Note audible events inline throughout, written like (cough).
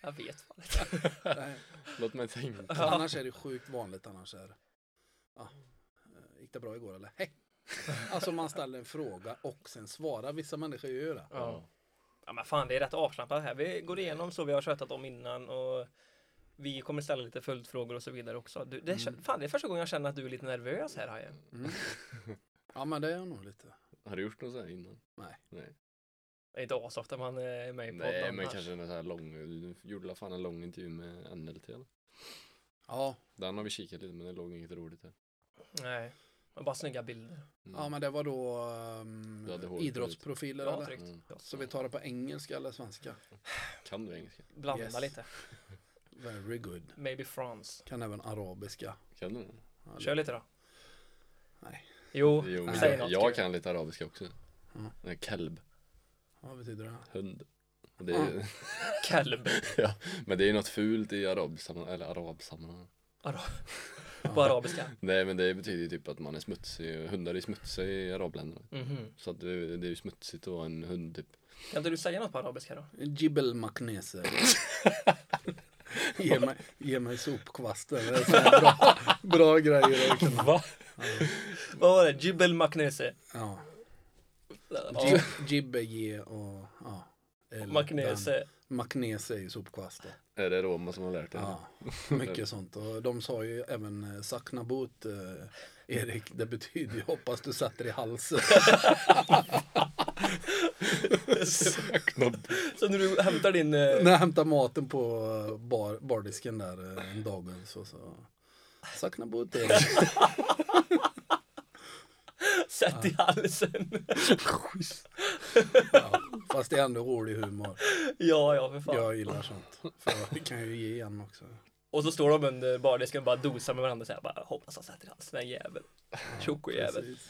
Jag vet fan inte. Nej. Låt mig tänka. Annars är det sjukt vanligt annars är. Ja. eh, Gick det bra igår eller? Hej! Alltså man ställer en fråga och sen svarar. Vissa människor gör det. Ja. ja men fan det är rätt avslappnat här. Vi går igenom så vi har tjötat om innan och vi kommer ställa lite följdfrågor och så vidare också. Du, det, är, Mm. fan, det är första gången jag känner att du är lite nervös här Hajen. Mm. Ja men det är jag nog lite. Har du gjort något så här innan? Nej. Nej. Det är inte asofta man är med i podden Nej, men kanske en så här lång, du gjorde la fan en lång intervju med NLT eller? Ja, Den har vi kikat lite men det låg inget roligt där. Nej, men bara snygga bilder. Mm. ja men det var då um, idrottsprofiler Ja, eller? Mm. Så vi tar det på engelska eller svenska? Kan du engelska? Blanda Yes. lite. Very good. Maybe France. Kan även arabiska. Kan du? Ja, Kör lite då. Nej. Jo, Jo, men säg jag, något. jag kan lite arabiska också. Mm. Mm. Vad betyder det? hund. Det är, Kalb. (laughs) ja, men det är ju något fult i arabsammanhang, eller arabsammanhang. Ara-. På arabiska. Nej men det betyder ju typ att man är smutsig, hundar är smutsiga i arabländerna. Mhm. Så att det, det är ju smutsigt att vara en hund typ. Kan inte du säga något på arabiska då? Jibel Maknese. (laughs) ge, mig, ge mig sopkvasten. Det är så här bra, (laughs) bra grejer att kunna. Va? Vad var det? Jibel Maknese. Ja. Ja. Jib, jibbe ge och ja. Den. Maknese är ju sopkvasten. Är det Roma som har lärt dig? Ja, (laughs) mycket sånt. Och de sa ju även eh, saknabut, eh, Erik, det betyder ju hoppas du sätter i halsen. Så när du hämtar din... eh, När jag hämtar maten på eh, bar, bardisken där eh, en dag så så saknabut Erik. (laughs) Sätt i halsen. Ja, fast det är ändå rolig humor. ja, ja för fan. Jag gillar sånt. För jag kan ju ge igen också. Och så står de under bardisken och bara dosar med varandra och säger bara hoppas han sätter i halsen den jävel. Tjocko-jävel. Precis.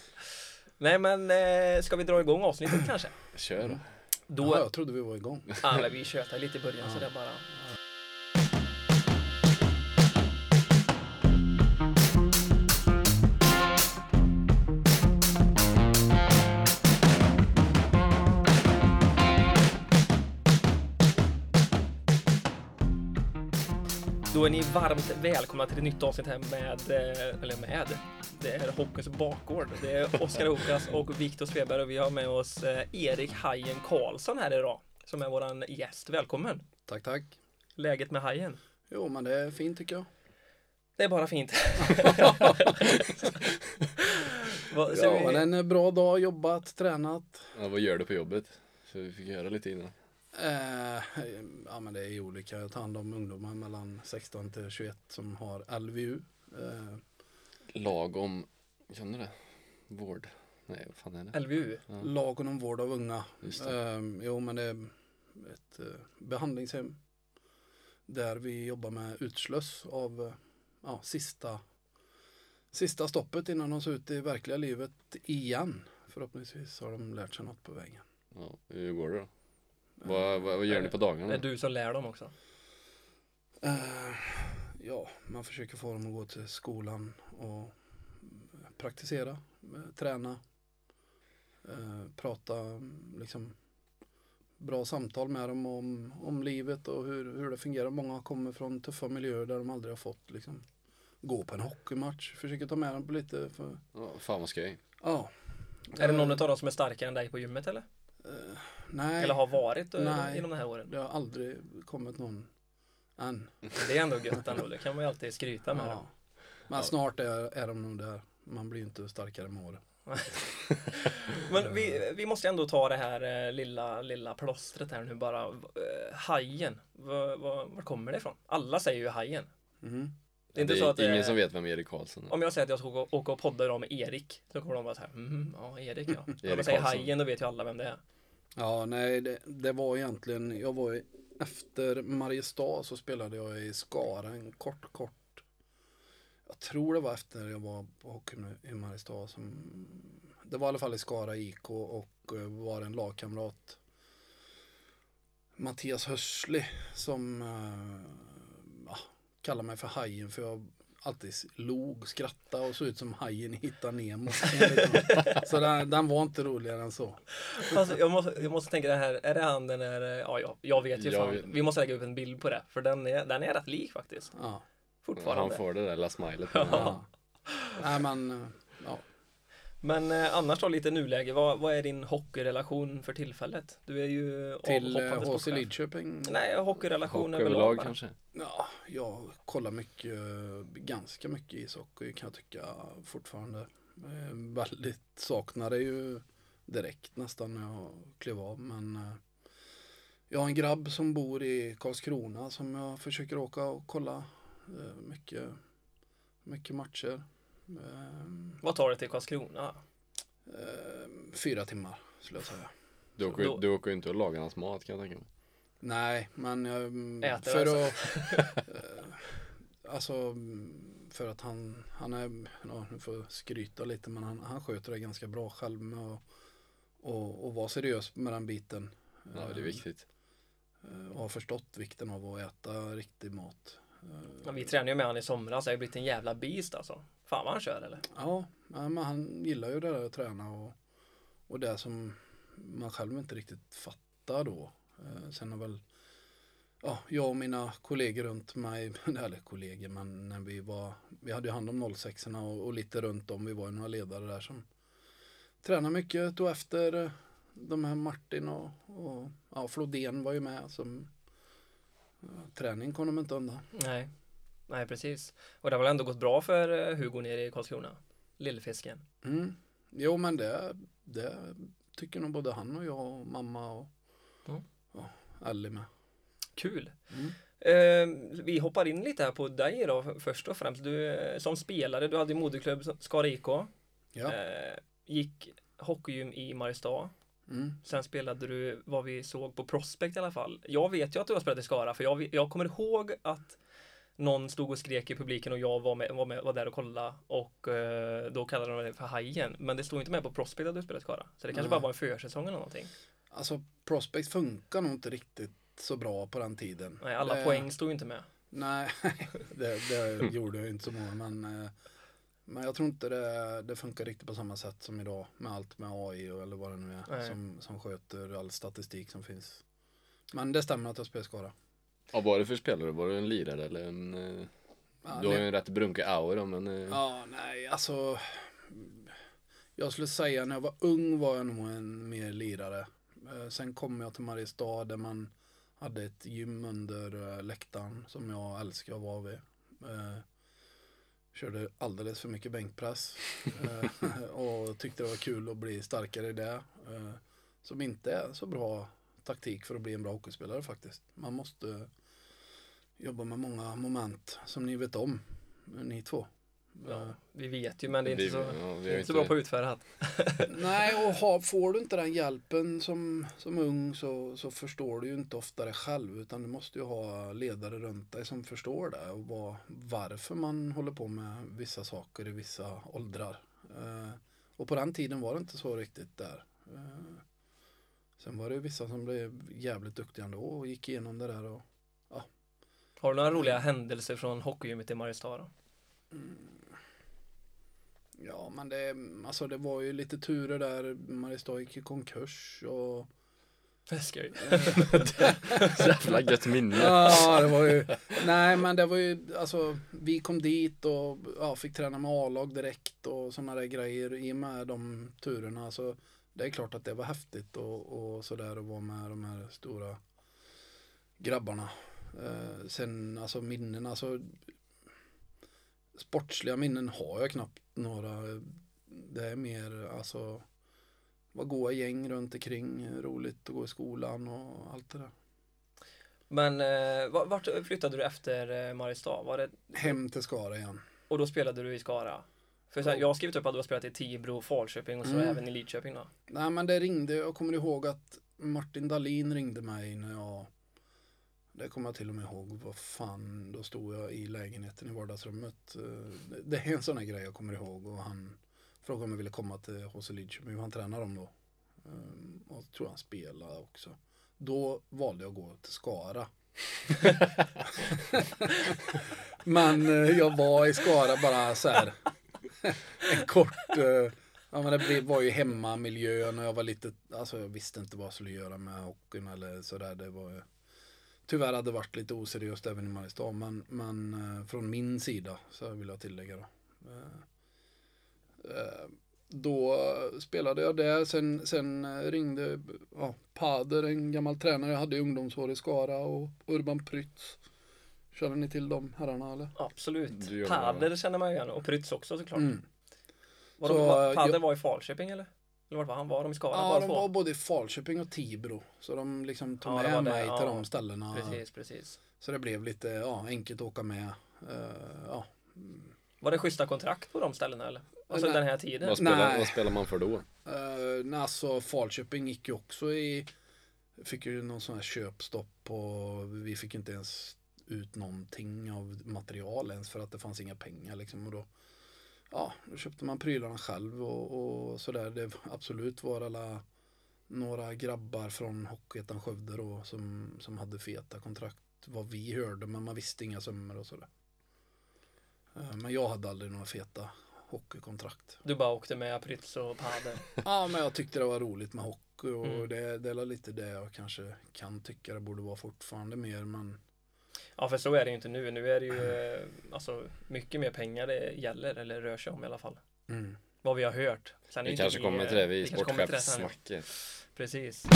Nej men eh, ska vi dra igång avsnittet kanske? Kör då. Då, Jaha, jag trodde vi var igång. ja, men vi tjötar lite i början så det bara. Då är ni varmt välkomna till ett nytt avsnitt här med, eh, eller med, det är Hockeyns bakgård. Det är Oskar (laughs) Okas och Viktor Sveberg och vi har med oss eh, Erik Hajen Karlsson här idag som är våran gäst. Välkommen! Tack, tack. Läget med Hajen? Jo, men det är fint tycker jag. Det är bara fint. (laughs) Ja, men en bra dag, jobbat, tränat. Ja, vad gör du på jobbet? Så vi fick höra lite innan. Eh, ja, men det är ju olika. Jag tar hand om ungdomar mellan 16 till 21 som har LVU. Eh, Lagom, kan du det? Vård? Nej, vad fan är det? LVU. Ja, lagen om vård av unga. just det. Eh, jo, men det är ett eh, behandlingshem där vi jobbar med utsluss av eh, ja, sista, sista stoppet innan de ser ut i verkliga livet igen. Förhoppningsvis har de lärt sig något på vägen. Ja, hur går det då? Vad, vad, vad gör ni på dagarna? Det är du som lär dem också. Eh, ja, man försöker få dem att gå till skolan och praktisera, eh, träna, eh, prata liksom bra samtal med dem om, om livet och hur, hur det fungerar. Många kommer från tuffa miljöer där de aldrig har fått liksom, gå på en hockeymatch. Försöker ta med dem på lite för, Ja, fan vad skoj. ja. Är det någon av dem som är starkare än dig på gymmet eller? eh, nej, Eller har varit eh, Nej. genom de här åren? det har aldrig kommit någon än. (laughs) Det är ändå gött ändå. Det kan man ju alltid skryta med. Ja. Men snart är, är de nog där. Man blir inte starkare med åren. (laughs) Men vi, vi måste ändå ta det här eh, lilla, lilla plåstret här nu bara. Eh, hajen, var, var, var kommer det ifrån? Alla säger ju hajen. Mhm. Det är inte det så är att ingen eh, som vet vem Erik Karlsson är. Om jag säger att jag ska åka, åka och podda idag med Erik Så kommer de bara så här, mm, ja Erik ja. (laughs) Om jag säger Karlsson. hajen då vet ju alla vem det är. Ja, nej, det, det var egentligen, jag var i, efter Mariestad så spelade jag i Skara en kort, kort, jag tror det var efter jag var på hockeyn i Mariestad som, det var i alla fall i Skara IK och eh, var en lagkamrat, Mattias Hörsli som, eh, ja, kallar mig för Hajen för jag alltid log, skrattade och såg ut som hajen i Hitta Nemo. så den, den var inte roligare än så. Alltså, jag, måste, jag måste tänka det här, är det han den är, ja, ja jag vet ju Jag fan. vet. Vi måste lägga upp en bild på det, för den är, den är rätt lik faktiskt. Ja. Fortfarande. Han får det där lilla smilet. ja. Nej men, ja. Men eh, annars då lite nuläge, vad, vad är din hockeyrelation för tillfället? Du är ju Till eh, HC sportchef. Lidköping. Nej, hockeyrelation Och överlag bara. kanske. Ja, jag kollar mycket, eh, ganska mycket ishockey kan jag tycka fortfarande. Eh, Väldigt saknar det ju direkt nästan när jag klev av. Men eh, jag har en grabb som bor i Karlskrona som jag försöker åka och kolla eh, mycket, mycket matcher. Eh, Vad tar det till Karlskrona? eh, Fyra timmar skulle jag säga. Du åker, Då- du åker ju inte och lagar hans mat kan jag tänka mig. Nej, men jag, Äter för alltså. att eh, Alltså för att han, han är, ja, nu får jag skryta lite men han, han sköter det ganska bra själv med att och, och vara seriös med den biten. Ja, det är viktigt. Eh, Och har förstått vikten av att äta riktig mat. Ja, vi tränade ju med han i somras, det har ju blivit en jävla beast alltså. Fan vad han kör eller? Ja, men han gillar ju det där att träna och, och det som man själv inte riktigt fattar då. Eh, sen har väl ja, jag och mina kollegor runt mig, (laughs) eller kollegor, men när vi var, vi hade ju hand om 06 och, och lite runt om, vi var ju några ledare där som tränade mycket och efter eh, de här Martin och, och ja, Flodén var ju med som ja, träning kom de inte undan. Nej, nej precis. Och det har väl ändå gått bra för eh, Hugo nere i Karlskrona? Lillfisken. Mm. Jo men det, det tycker nog både han och jag och mamma och Ja. ja, Ellie med. Kul. Mm. Eh, vi hoppar in lite här på dig då först och främst. Du eh, som spelare, du hade moderklubb Skara IK. Ja. Eh, gick hockeygym i Mariestad. Mm. Sen spelade du vad vi såg på Prospect i alla fall. Jag vet ju att du har spelat i Skara för jag, jag kommer ihåg att någon stod och skrek i publiken och jag var, med, var, med, var där och kollade och eh, då kallade de det för Hajen. Men det stod inte med på Prospect att du spelade Skara. Så det kanske Nej. bara var en försäsong eller någonting. Alltså Prospect funkar nog inte riktigt så bra på den tiden. Nej, alla Det- poäng stod inte med. Nej, (laughs) det, det (laughs) gjorde jag inte så många men eh, men jag tror inte det, det funkar riktigt på samma sätt som idag med allt med AI och, eller vad det nu är Nej. som, som sköter all statistik som finns. Men det stämmer att jag spelar Skara. Ja, vad var det för spelare? Var du en lirare eller en... eh, Ja, Du har ju en rätt brunkig aura men... eh, Ja, nej, alltså. Jag skulle säga när jag var ung var jag nog en mer lirare. Eh, Sen kom jag till Mariestad där man hade ett gym under läktaren som jag älskar att vara vid. Körde alldeles för mycket bänkpress (laughs) och tyckte det var kul att bli starkare i det. Som inte är så bra taktik för att bli en bra hockeyspelare faktiskt. Man måste jobba med många moment som ni vet om, ni två. Ja, vi vet ju men det är inte vi- så, ja, vi inte så inte- bra på att utföra det. Nej, och ha, får du inte den hjälpen som, som ung så, så förstår du ju inte ofta det själv utan du måste ju ha ledare runt dig som förstår det och vad, varför man håller på med vissa saker i vissa åldrar. Eh, och på den tiden var det inte så riktigt där. Eh, sen var det ju vissa som blev jävligt duktiga ändå och gick igenom det där och Har du några roliga händelser från hockeygymmet i Mariestad då? Ja, men det, alltså det var ju lite turer där. Mariestad gick i konkurs och Det ska (laughs) ju. Jävla gött minne. Ja, det var ju, nej men det var ju, alltså vi kom dit och ja, fick träna med A-lag direkt och sådana där grejer i och med de turerna. Så det är klart att det var häftigt och, och sådär att vara med de här stora grabbarna. Eh, sen alltså minnen, alltså sportsliga minnen har jag knappt några. Det är mer alltså var goa gäng runt omkring, roligt att gå i skolan och allt det där. Men eh, va- vart flyttade du efter eh, Mariestad? Var det, Hem till Skara igen. och då spelade du i Skara? För så här, Ja. jag har skrivit upp att du har spelat i Tibro, Falköping och så Mm. även i Lidköping då. Nej men det ringde, jag kommer ihåg att Martin Dahlin ringde mig när jag Det kommer jag till och med ihåg, vad fan, då stod jag i lägenheten i vardagsrummet. Eh, Det- är en sån här grej jag kommer ihåg och han frågade om jag ville komma till HC Lidköping, han tränar dem då. Eh, Och tror han spelade också. Då valde jag att gå till Skara. (laughs) (laughs) Men eh, jag var i Skara bara så här. (laughs) en kort. eh, ja, men det var ju hemmamiljön och jag var lite. Alltså jag visste inte vad jag skulle göra med hockeyn eller sådär. Det var ju- Tyvärr hade det varit lite oseriöst även i Mariestad. Men, men eh, från min sida så vill jag tillägga då. Eh, eh då spelade jag där. Sen, sen eh, ringde ja, Pader, en gammal tränare jag hade i ungdomsår i Skara och Urban Prytz. Känner ni till de herrarna eller? Absolut. Pader känner man ju igen och Prytz också såklart. Mm. Var Så, de, var, Pader jag- var i Falköping eller? Eller vart var han? Var de i Skara? Ja, de två? var både i Falköping och Tibro. Så de liksom tog Ja, med var det, mig till ja. de ställena. Precis, precis. Så det blev lite ja, enkelt att åka med. Eh, ja. Var det schyssta kontrakt på de ställena eller? Alltså Nej. den här tiden? Vad spelar, Nej. vad spelar man för då? Uh, nej, alltså Falköping gick ju också i Fick ju någon sån här köpstopp och vi fick inte ens ut någonting av material ens för att det fanns inga pengar liksom och då Ja, då köpte man prylarna själv och, och sådär. Det absolut var alla några grabbar från Hockeyettan Skövde då som, som hade feta kontrakt vad vi hörde men man visste inga summor och sådär. Eh, Men jag hade aldrig några feta hockeykontrakt. Du bara åkte med Prytz och Pader? (laughs) Ja, men jag tyckte det var roligt med hockey och Mm. det, det är lite det jag kanske kan tycka det borde vara fortfarande mer. Men Ja för så är det ju inte nu. Nu är det ju eh, alltså mycket mer pengar det gäller eller rör sig om i alla fall. mm. Vad vi har hört. Sen Vi kanske kommer till det vid vi kanske kommer till det sen. sportchefssnacket. Precis.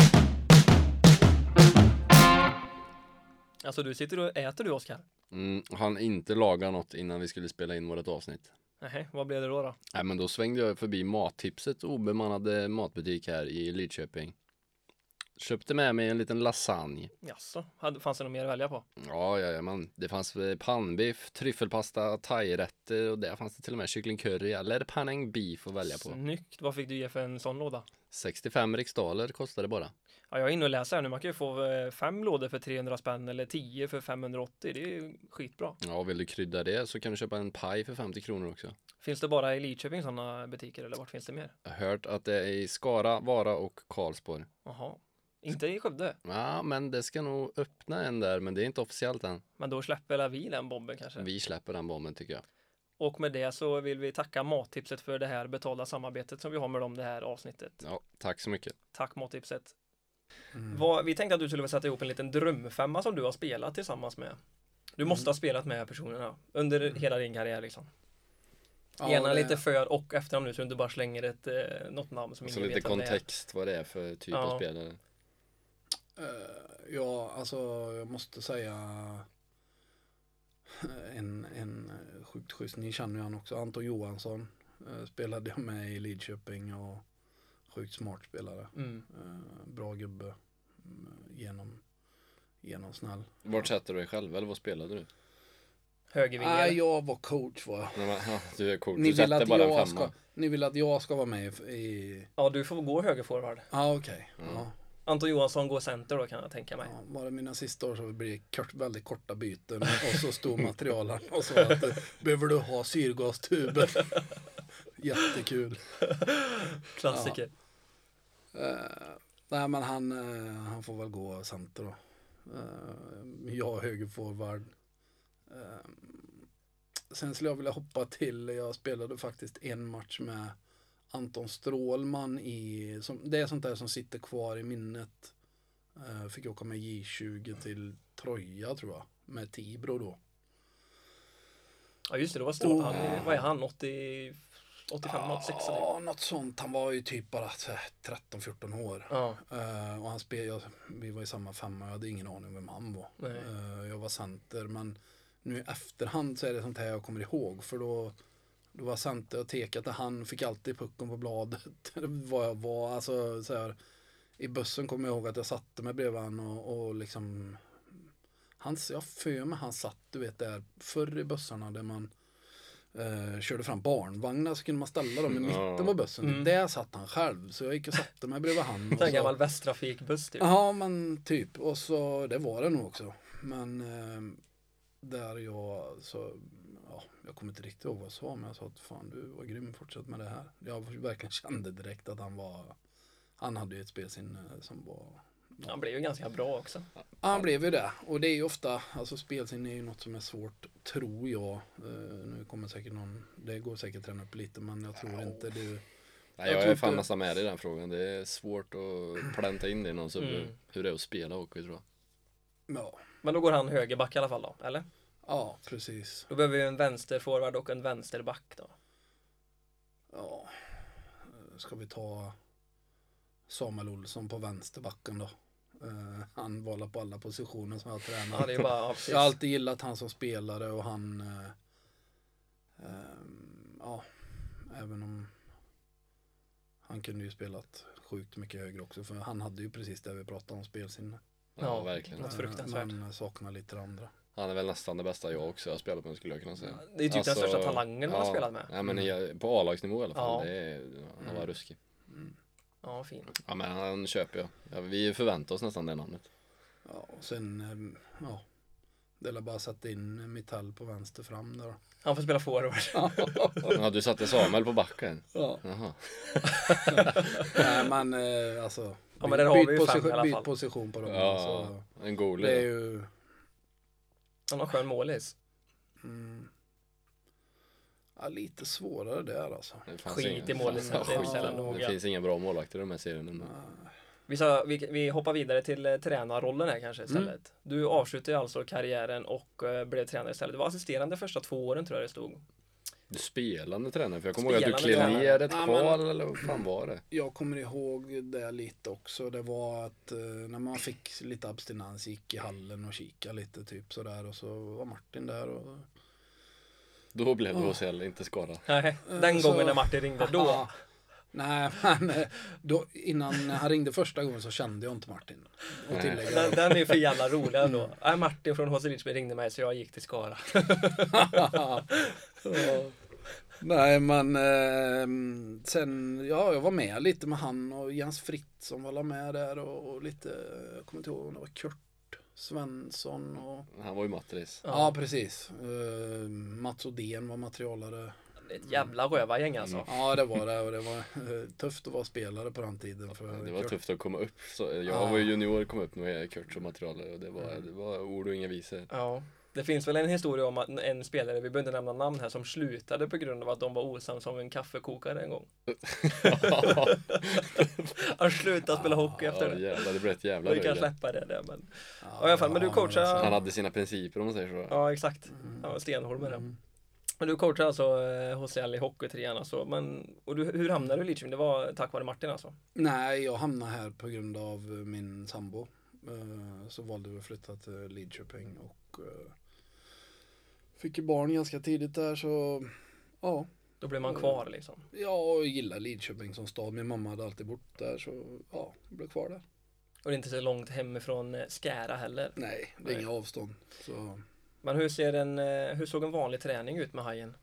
Alltså du sitter och äter du Oskar? Mm, han inte laga något innan vi skulle spela in vårt avsnitt. Nej, vad blev det då då? Nej men då svängde jag förbi Mattipset obemannade matbutik här i Lidköping. Köpte med mig en liten lasagne. Jaså, hade, fanns det något mer att välja på? Ja, ja, man. Det fanns eh, pannbiff, tryffelpasta, thairätter och där fanns det till och med kycklingcurry eller panang beef att välja på. Snyggt, vad fick du ge för en sån låda? 65 riksdaler kostade det bara. Ja, jag är inne och läser här nu, man kan ju få eh, fem lådor för 300 spänn eller 10 för 580, det är ju skitbra. Ja, vill du krydda det så kan du köpa en paj för 50 kronor också. Finns det bara i Lidköping sådana butiker eller vart finns det mer? Jag har hört att det är i Skara, Vara och Karlsborg. Jaha, inte i Skövde, Ja, men det ska nog öppna en där, men det är inte officiellt än. men då släpper väl vi den bomben kanske. Vi släpper den bomben tycker jag. Och med det så vill vi tacka Mattipset för det här betalda samarbetet som vi har med dem det här avsnittet. Ja, tack så mycket. Tack Mattipset. Mm. Vad, vi tänkte att du skulle sätta ihop en liten drömfemma som du har spelat tillsammans med. Du måste ha spelat med personerna under hela din karriär liksom. Ja, Gärna det- lite för och efternamn nu så du inte bara slänger ett, eh, något namn som Så ingen lite vet det är. kontext vad det är för typ Ja. av spelare. Eh, ja, alltså jag måste säga en, en eh, sjukt schysst, ni känner ju han också, Anton Johansson eh, spelade jag med i Lidköping och sjukt smart spelare. Mm. Eh, bra gubbe, mm, genom, genom snäll. Vart sätter du dig själv eller vad spelade du? Högervinge. Nej, eller? jag var coach var jag. Du är cool. Ni Du vill, sätter att bara en jag femma. ska, ni vill att jag ska vara med i... i Ja, du får gå högerforward. ja, ah, okej. Mm. Ja. Anton Johansson går center då kan jag tänka mig. Ja, det mina sista år så blir det kort, väldigt korta byten och så stor materialen och så att eh, behöver du ha syrgastuber. (laughs) Jättekul. Klassiker. Eh, nej men han, eh, han får väl gå center då. Uh, jag högerforward. Uh, sen skulle jag vilja hoppa till, jag spelade faktiskt en match med Anton Strålman i, som, det är sånt där som sitter kvar i minnet. Eh, fick åka med J20 till Troja tror jag, med Tibro då. Ja just det, det var stort. Han, är- vad är han? 80, 85, 86? eller? Ja, något sånt. Han var ju typ bara så här 13-14 år. Ja, Eh, och han spel, jag, vi var i samma femma, jag hade ingen aning vem han var. Eh, jag var center, men nu i efterhand så är det sånt här jag kommer ihåg. För då, då var center och tekat till han, fick alltid pucken på bladet. (laughs) vad jag var, alltså så här, I bussen kommer jag ihåg att jag satte mig bredvid han och, och liksom han, jag för mig han satt, du vet där, förr i bussarna där man eh, körde fram barnvagnar så kunde man ställa dem i Ja. mitten på bussen. Mm. Där satt han själv, så jag gick och satte mig bredvid han. och en gammal Västtrafikbuss typ. Ja, men typ. Och så, det var det nog också. Men eh, där jag, så, ja, jag kommer inte riktigt ihåg vad jag sa, men jag sa att fan du var grym, fortsätt med det här. Jag verkligen (laughs) kände direkt att han var, han hade ju ett spelsinne som var Han blev ju ganska bra också. Ja, han blev ju det. Och det är ju ofta, alltså spelsinne är ju något som är svårt, tror jag. Eh, nu kommer säkert någon, det går säkert att träna upp lite, men jag tror inte du. Nej, Jag jag, är fan inte- nästan med i den frågan. Det är svårt att planta in det i huvud. Mm. Hur det är att spela hockey tror jag. Ja, Men då går han högerback i alla fall då, eller? Ja precis. Då behöver vi en vänsterforward och en vänsterback då. Ja, eh, ska vi ta Samuel Olsson på vänsterbacken då? Eh, han var på alla positioner som jag Ja, tränar. det är ju bara, ja, precis. Jag har alltid gillat han som spelare och han, eh, ehm, ja, även om han kunde ju spelat sjukt mycket högre också, för han hade ju precis det vi pratade om, spelsinne. Ja, verkligen. Något Eh, fruktansvärt. Men saknar lite det andra. Han är väl nästan det bästa jag också har spelat med skulle jag kunna säga. Det är typ den största talangen man har ja, spelat med. Ja men i, på A-lagsnivå i alla fall. Ja. Det är, han var ruskig. Mm. Ja, fin. Ja men han köper jag. Ja, vi förväntar oss nästan det namnet. Ja, och sen, ehm, ja, det är bara sätta in Metall på vänster fram där då. Han får spela forward. Ja, (laughs) du satte Samuel på backen? Ja. Jaha. (laughs) Nej men eh, alltså. Ja, men där har vi ju fem position, i alla byt fall. position på dem. Ja, alltså. en goalie. Det är ju, Han har skön målis. mm, ja, lite svårare där alltså. Det fanns Skit i Ja, det så jävla Det finns inga bra målvakter i de här serierna. nu. Vi, sa, vi, vi hoppar vidare till eh, tränarrollen här kanske istället. Mm. Du avslutade alltså karriären och eh, blev tränare istället. Du var assisterande första två åren tror jag det stod. Du spelande tränare, för jag kommer ihåg att du klev ner ett Ja, kval eller vad fan var det? Jag kommer ihåg det lite också. Det var att eh, när man fick lite abstinens gick i hallen och kika lite typ sådär och så var Martin där och Då blev det Ja. HCL, inte Skara. Nej, den så- gången när Martin ringde, då. Ja. Nej, men eh, då, innan han ringde första gången så kände jag inte Martin. Och Den, den är för jävla rolig ändå. Nej, Martin från HC Lidsberg ringde mig så jag gick till Skara. (laughs) (laughs) Ja. Nej men eh, sen, ja jag var med lite med han och Jens Fritt som var med där och, och lite, jag kommer inte ihåg om det var Kurt Svensson och Han var ju matris. Ja, precis. Eh, Mats Odén var materialare. Ett jävla rövargäng alltså. Mm. Ja det var det och det var eh, tufft att vara spelare på den tiden. För Det var Kurt- tufft att komma upp. Så jag Ja. var ju junior, kom upp med Kurt som materialare och det var, det var ord och inga visor. Ja. Det finns väl en historia om att en spelare, vi behöver inte nämna namn här, som slutade på grund av att de var osams om en kaffekokare en gång. (laughs) Han slutade spela hockey efter Ja det. jävlar, det blev ett jävla Vi kan släppa det där men. Ja, Ja, i alla fall, men du ja, coachar- alltså, Han hade sina principer om man säger så. Ja exakt. Han var stenhård med det. mm. Men du coachar alltså eh, HCL i Hockeytrean alltså. Men, och du, hur hamnade du i Lidköping? Det var tack vare Martin alltså? Nej, jag hamnade här på grund av eh, min sambo. Eh, Så valde vi att flytta till Lidköping och eh, fick ju barn ganska tidigt där så ja, Då blev man kvar liksom. jag gillar Lidköping som stad. Min mamma hade alltid bott där så ja, jag blev kvar där. Och det är inte så långt hemifrån eh, Skära heller. Nej, det är Nej. inga avstånd. Så, Men hur ser en, eh, hur såg en vanlig träning ut med Hajen?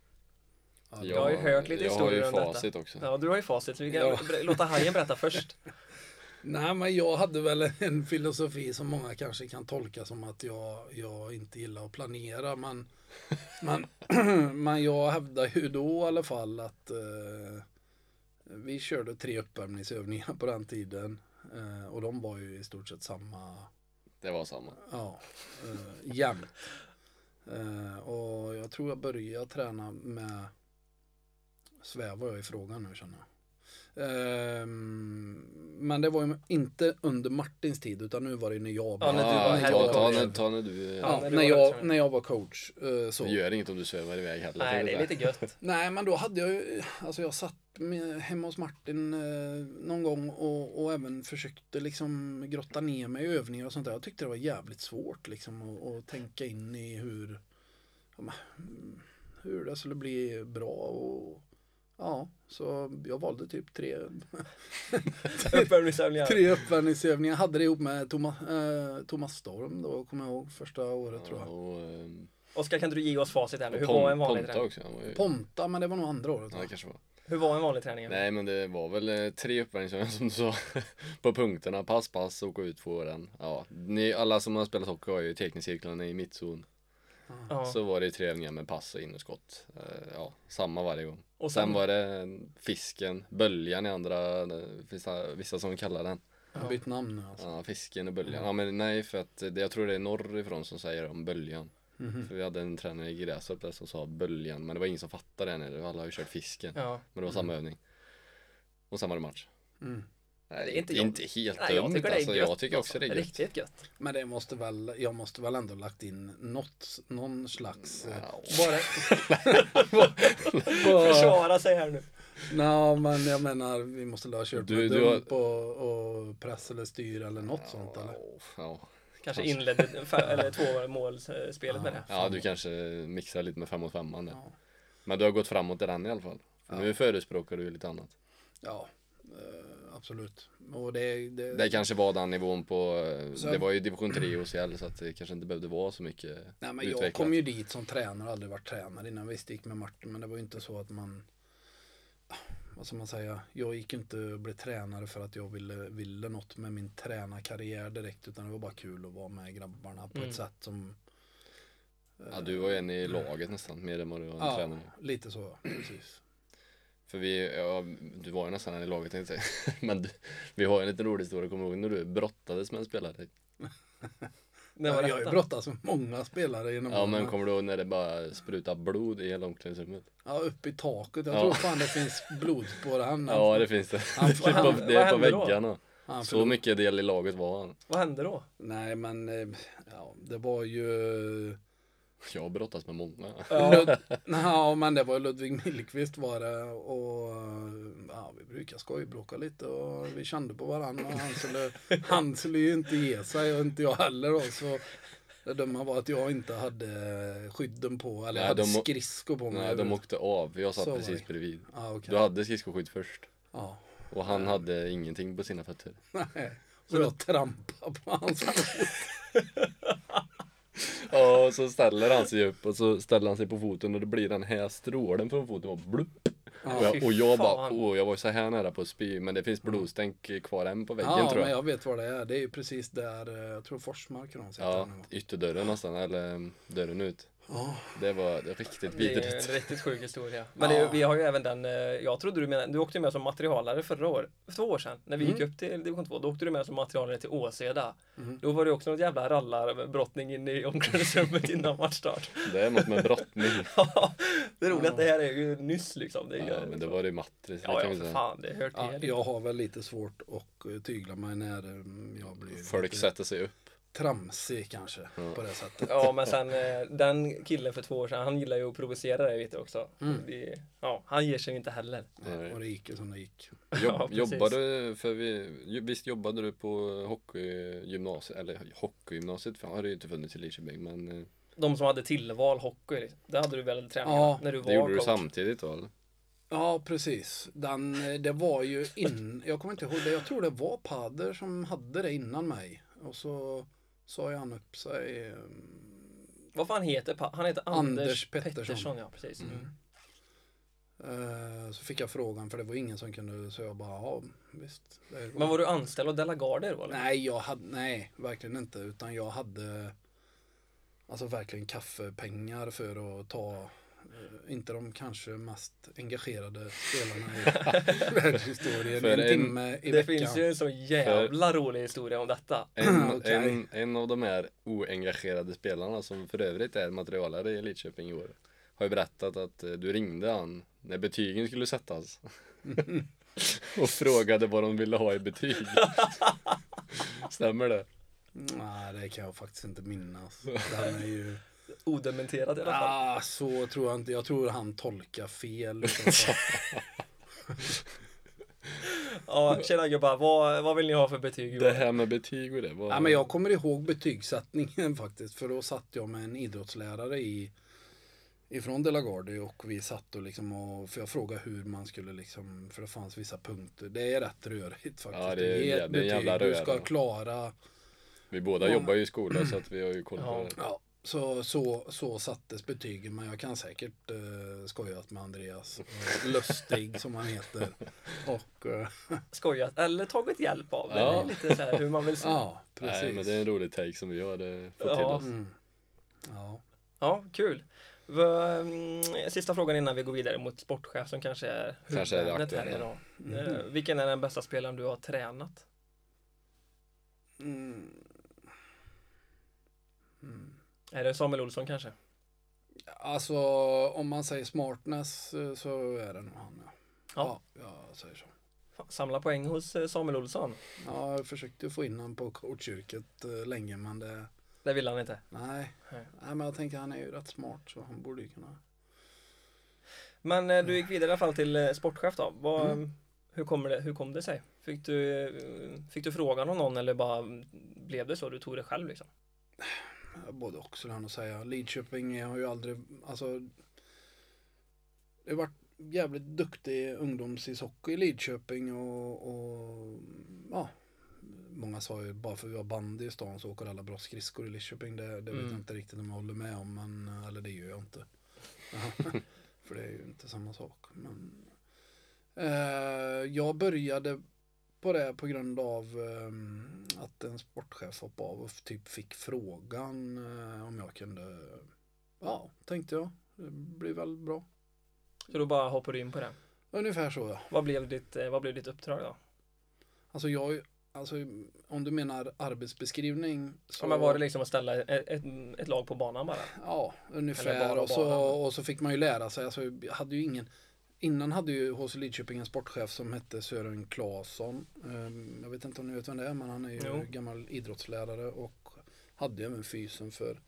ja, Jag har ju hört lite jag har ju historier om detta. facit också. Ja, du har ju facit så vi kan Ja. låta Hajen berätta först. (laughs) Nej men jag hade väl en filosofi som många kanske kan tolka som att jag, jag inte gillar att planera men, men, (clears throat) men jag hävdar ju då i alla fall att eh, vi körde tre uppvärmningsövningar på den tiden eh, och de var ju i stort sett samma Det var samma. ja, eh, jämt. Eh, och jag tror jag började träna med svävar jag i frågan nu känner jag. Ehm, men det var ju inte under Martins tid utan nu var det när jag Ja, när du var coach. ta, när- ta när du... Ja, Ja, när du när, var jag, tränare. när jag var coach. eh, så. Det gör inget om du svävar iväg heller. Nej, det är lite gött. (laughs) Nej, men då hade jag ju, alltså jag satt med, hemma hos Martin eh, någon gång och, och även försökte liksom grotta ner mig i övningar och sånt där. Jag tyckte det var jävligt svårt liksom att, tänka in i hur, hur det skulle bli bra och ja, så jag valde typ (laughs) tre, Uppvärmningsövningar. tre uppvärmningsövningar. Jag hade det ihop med Thomas, eh, Thomas Storm då, kommer jag ihåg, första året tror Ja, jag. och, ehm, Oskar, kan du ge oss facit här nu? Hur Pom- var en vanlig Ponta träning? också. Ju, Ponta, men det var nog andra året. ja, kanske var. Hur var en vanlig träning? Nej men det var väl eh, tre uppvärmningsövningar som du sa (laughs) på punkterna. Pass, pass, åka ut på den. Ja, ni, alla som har spelat hockey har ju teckningscirklarna i mittzon. Ja. Så var det tre övningar med pass och in och skott. Eh, Ja, samma varje gång. Och Sen sen, var det fisken, böljan i andra, vissa, vissa som kallar den. Har bytt namn nu alltså. Ja, fisken och böljan. Ja men nej för att det, jag tror det är norrifrån som säger om böljan. Mhm. För vi hade en tränare i Grästorp där som sa böljan men det var ingen som fattade den. eller Alla har ju kört fisken. Ja. Men det var samma övning. Och sen var det match. Mm. Nej, Det är inte inte, helt Nej, jag dumt tycker det är alltså. Jag tycker också det är gött. Riktigt gött. Men det måste väl, jag måste väl ändå lagt in något, någon slags... eh, Ja. (laughs) Bara... Försvara sig här nu. Nej men jag menar vi måste la kört Du- med du har- dump och, och press eller styr eller något sånt eller? Ja, Kanske inledde fa- eller två målspelet med det. ja, du kanske mixar lite med fem mot femman där. Ja. Men du har gått framåt i den i alla fall. Ja. Nu förespråkar du ju lite annat. Ja, eh, absolut. Och det, det, Det kanske var den nivån på, eh, Så- det var ju division 3 hos OCL så att det kanske inte behövde vara så mycket Nej men jag utvecklat. kom ju dit som tränare, aldrig varit tränare innan. Visst det gick med Martin men det var ju inte så att man vad ska man säga, jag gick inte och blev tränare för att jag ville, ville något med min tränarkarriär direkt utan det var bara kul att vara med grabbarna på Mm. ett sätt som Ja, du var ju en i laget nästan, mer än vad du var en Ja, tränare. lite så, precis. För vi, ja, du var ju nästan en i laget tänkte jag säga. (laughs) Men du, vi har en liten rolig historia, kommer du ihåg när du brottades med en spelare? (laughs) Det var jag har ju brottats med många spelare genom Ja men kommer du ihåg när det bara sprutar blod i hela omklädningsrummet? Ja, upp i taket. Jag Ja. tror fan det finns blodspår. (laughs) Han, Ja det finns det. Han- Det är på, det är på väggarna. han Så mycket del i laget var han. Vad hände då? Nej men, eh, ja, det var ju Jag har brottats med många. Lud... (laughs) Nej, men det var Ludvig Millqvist var det och ja, vi brukar skojbråka lite och vi kände på varandra och han skulle, han skulle ju inte ge sig och inte jag heller då så det dumma var att jag inte hade skydden på eller Nej, hade de skridskor på mig. Nej de åkte av, jag satt Så precis bredvid. Ja, okej. Du hade skridskoskydd först. Ja, Och han hade ingenting på sina fötter. (laughs) nej. Så jag trampade på hans fot. (laughs) Ja, och så ställer han sig upp och så ställer han sig på foten och det blir den här strålen från foten och blupp. och, Ja, jag, och jag bara, åh, jag var så här nära på att spy, men det finns blodstänk kvar än på väggen ja tror men jag. jag vet vad det är. Det är ju precis där, eh, jag tror Forsmark de sitter Ja, ytterdörren nästan, eller mm, dörren ut. Ja, Det var riktigt Det är vidrigt. en riktigt sjuk historia. Men Ja. det, vi har ju även den, eh, jag trodde du menade, du åkte ju med som materialare förra året, för två år sedan, när vi Mm. gick upp till division 2, då åkte du med som materialare till Åseda. Mhm. Då var det också något jävla rallarbrottning inne i omklädningsrummet (laughs) innan matchstart. Det är något med brottning. (laughs) det är roligt att det här är ju nyss liksom. Det är, Ja, men det var det Mattis, det ja, ja, för fan, det hör ja, till. jag har väl lite svårt att tygla mig när eh, jag blir Folk lite sätter sig upp. Tramsig kanske Ja. på det sättet. Ja, men sen eh, den killen för två år sedan, han gillar ju att provocera dig vet du också. Mm. Det, ja, han ger sig inte heller. Nej. Och det gick ju som det gick. (laughs) Ja, Jobb, precis. jobbade, för vi, visst jobbade du på hockeygymnasiet, eller hockeygymnasiet, för har det ju inte funnits i Lidköping, men eh, De som hade tillval hockey, liksom. det hade du väl träning Ja, när du var det gjorde du coach? samtidigt då eller? Ja, precis. Den, eh, det var ju in, jag kommer inte ihåg det, jag tror det var Padder som hade det innan mig. Och så sa han upp sig. eh, Vad fan heter Han heter Anders, Anders Pettersson. Pettersson. ja precis. Mm. Mm. eh, Så fick jag frågan för det var ingen som kunde, så jag bara, ja visst. det går." Men var du anställd av Delagarde då eller? Nej, jag hade, nej, verkligen inte. Utan jag hade alltså verkligen kaffepengar för att ta, inte de kanske mest engagerade spelarna i (laughs) världshistorien. För En en- timme i det veckan. finns ju en så jävla rolig historia om detta. En, (clears throat) Okej. en, en av de här oengagerade spelarna som för övrigt är materialare i Lidköping i år har ju berättat att eh, du ringde han när betygen skulle sättas (laughs) och frågade vad de ville ha i betyg. (laughs) Stämmer det? Nej, det kan jag faktiskt inte minnas. Den är ju... Odementerad i alla fall. Ah, så tror jag inte. Jag tror han tolkar fel. (laughs) Ja, tjena gubbar, vad, vad vill ni ha för betyg? Det här med betyg och det var... ja, men jag kommer ihåg betygssättningen (laughs) faktiskt. För då satt jag med en idrottslärare i ifrån Delagardi och vi satt och liksom och, för jag frågade hur man skulle liksom, för det fanns vissa punkter. Det är rätt rörigt faktiskt. Ja, det är ett jä- det är en jävla betyg, Du ska röra. klara, Vi båda Ja. jobbar ju i skolan så att vi har ju koll på Ja. det. ja, så, så, så sattes betygen. Men jag kan säkert eh, skojat med Andreas. Eh, (laughs) Lustig som han heter. Och eh, (laughs) Skojat, eller tagit hjälp av. Det Ja. är lite så här hur man vill se. ja, precis. Nej men det är en rolig take som vi har eh, fått Ja. till oss. Mm. Ja. Ja, kul. Mm, Sista frågan innan vi går vidare mot sportchef som kanske är Kanske är det huvudämnet här aktuella. idag. Eh, vilken är den bästa spelaren du har tränat? Mm. Är det Samuel Olsson kanske? Alltså om man säger smartness eh, så är det nog han ja. Ja. Ja, jag säger så. Fan, Samla poäng hos eh, Samuel Olsson. Ja, jag försökte få in honom på coachyrket eh, länge men det, Det vill han inte. nej. Nej. Nej men jag tänker han är ju rätt smart så han borde ju kunna. Men du gick vidare i alla fall till sportchef då. Vad, Mm. hur, kommer det, hur kom det sig? Fick du, fick du frågan av någon eller bara blev det så? Du tog det själv liksom? (sighs) Ja, Både och skulle jag nog säga. Lidköping har ju aldrig, alltså det har varit jävligt duktig ungdomsishockey i Lidköping och, och ja, många sa ju bara för att vi har bandy i stan så åker alla bra skridskor i Lidköping. Det, det vet Mm. jag inte riktigt om jag håller med om, men, eller det gör jag inte. (laughs) (laughs) för det är ju inte samma sak. Men, eh, jag började på det på grund av eh, att en sportchef hoppade av och typ fick frågan eh, om jag kunde, ja, tänkte jag, det blir väl bra. Så då bara hoppade du in på det. Ungefär så ja. Vad blev ditt, eh, vad blev ditt uppdrag då? Alltså jag, alltså om du menar arbetsbeskrivning så, Ja, men var det liksom att ställa ett, ett, ett lag på banan bara? ja, ungefär och så, och så fick man ju lära sig, alltså jag hade ju ingen Innan hade ju HC Lidköping en sportchef som hette Sören Claesson. Ehm, Jag vet inte om ni vet vem det är men han är ju Jo. gammal idrottslärare och hade även fysen för,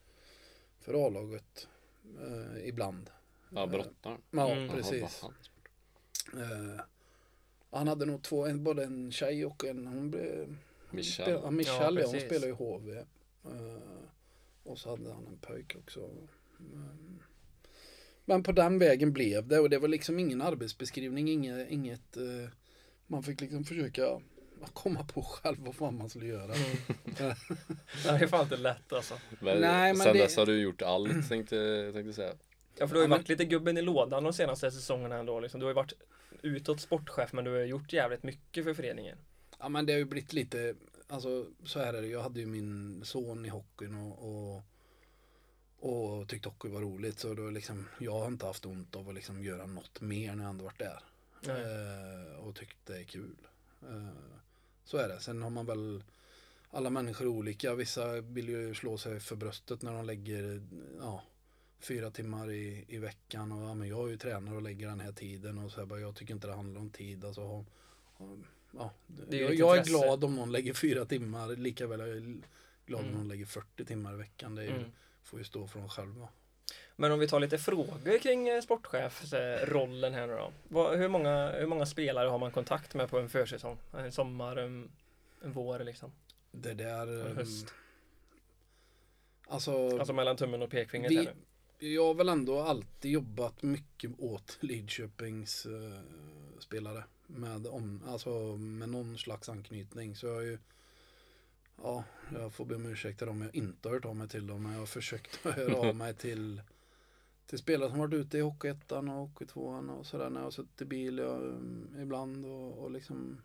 för A-laget eh, ibland. Ja, brottaren. Ja, Mm. Precis. Eh, han hade nog två, en, både en tjej och en, hon blev Michel. Ja, Michelle, ja, hon spelar i HV. Eh, och så hade han en pojk också. Men, men på den vägen blev det och det var liksom ingen arbetsbeskrivning, inget, inget eh, man fick liksom försöka komma på själv vad fan man skulle göra. Mm. (laughs) det är fan inte lätt alltså. Men Nej, men sen det- dess har du gjort allt tänkte, tänkte jag säga. Ja för du har ju Ja, men- varit lite gubben i lådan de senaste säsongerna ändå liksom. Du har ju varit utåt sportchef men du har gjort jävligt mycket för föreningen. Ja men det har ju blivit lite, alltså så här är det, jag hade ju min son i hockeyn och, och, och tyckte hockey var roligt så då liksom, jag har inte haft ont av att liksom göra något mer när jag ändå varit där. Eh, och tyckt det är kul. Eh, så är det. Sen har man väl alla människor är olika. Vissa vill ju slå sig för bröstet när de lägger ja, fyra timmar i, i veckan. Och ja, men jag är ju tränare och lägger den här tiden. Och så här, bara, jag tycker inte det handlar om tid. Alltså, ha, ja, Det är ju jag, jag är glad om någon lägger fyra timmar. Lika väl är jag glad Mm. om någon lägger 40 timmar i veckan. Det är ju, Mm. Får ju stå för dem själva. Men om vi tar lite frågor kring eh, sportchefsrollen här nu då. Hur, många, hur många spelare har man kontakt med på en försäsong? En sommar, en, en vår liksom? Det där... En ehm, höst? Alltså, Alltså mellan tummen och pekfingret vi- nu. Jag har väl ändå alltid jobbat mycket åt Lidköpings eh, spelare. Med, om, alltså, med någon slags anknytning. Så jag har ju Ja, jag får be om ursäkt om jag inte har hört av mig till dem. Men jag har försökt att höra av (laughs) mig till Till spelare som varit ute i Hockeyettan och Hockeytvåan och sådär. När jag har suttit i bil jag, um, ibland och, och liksom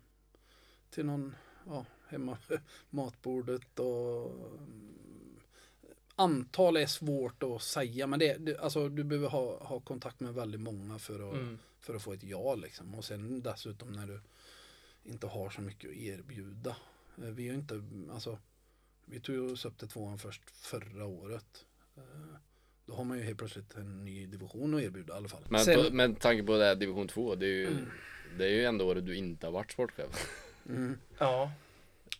Till någon Ja, hemma matbordet och um, Antal är svårt att säga men det, det alltså du behöver ha, ha kontakt med väldigt många för att, Mm. för att få ett ja liksom. Och sen dessutom när du inte har så mycket att erbjuda. Eh, Vi har inte, alltså vi tog oss upp till tvåan först förra året. Eh, Då har man ju helt plötsligt en ny division att erbjuda i alla fall. Men Sen- på, med tanke på det här division 2, det är ju Det är ju ändå året du inte har varit sportchef. mm. Ja,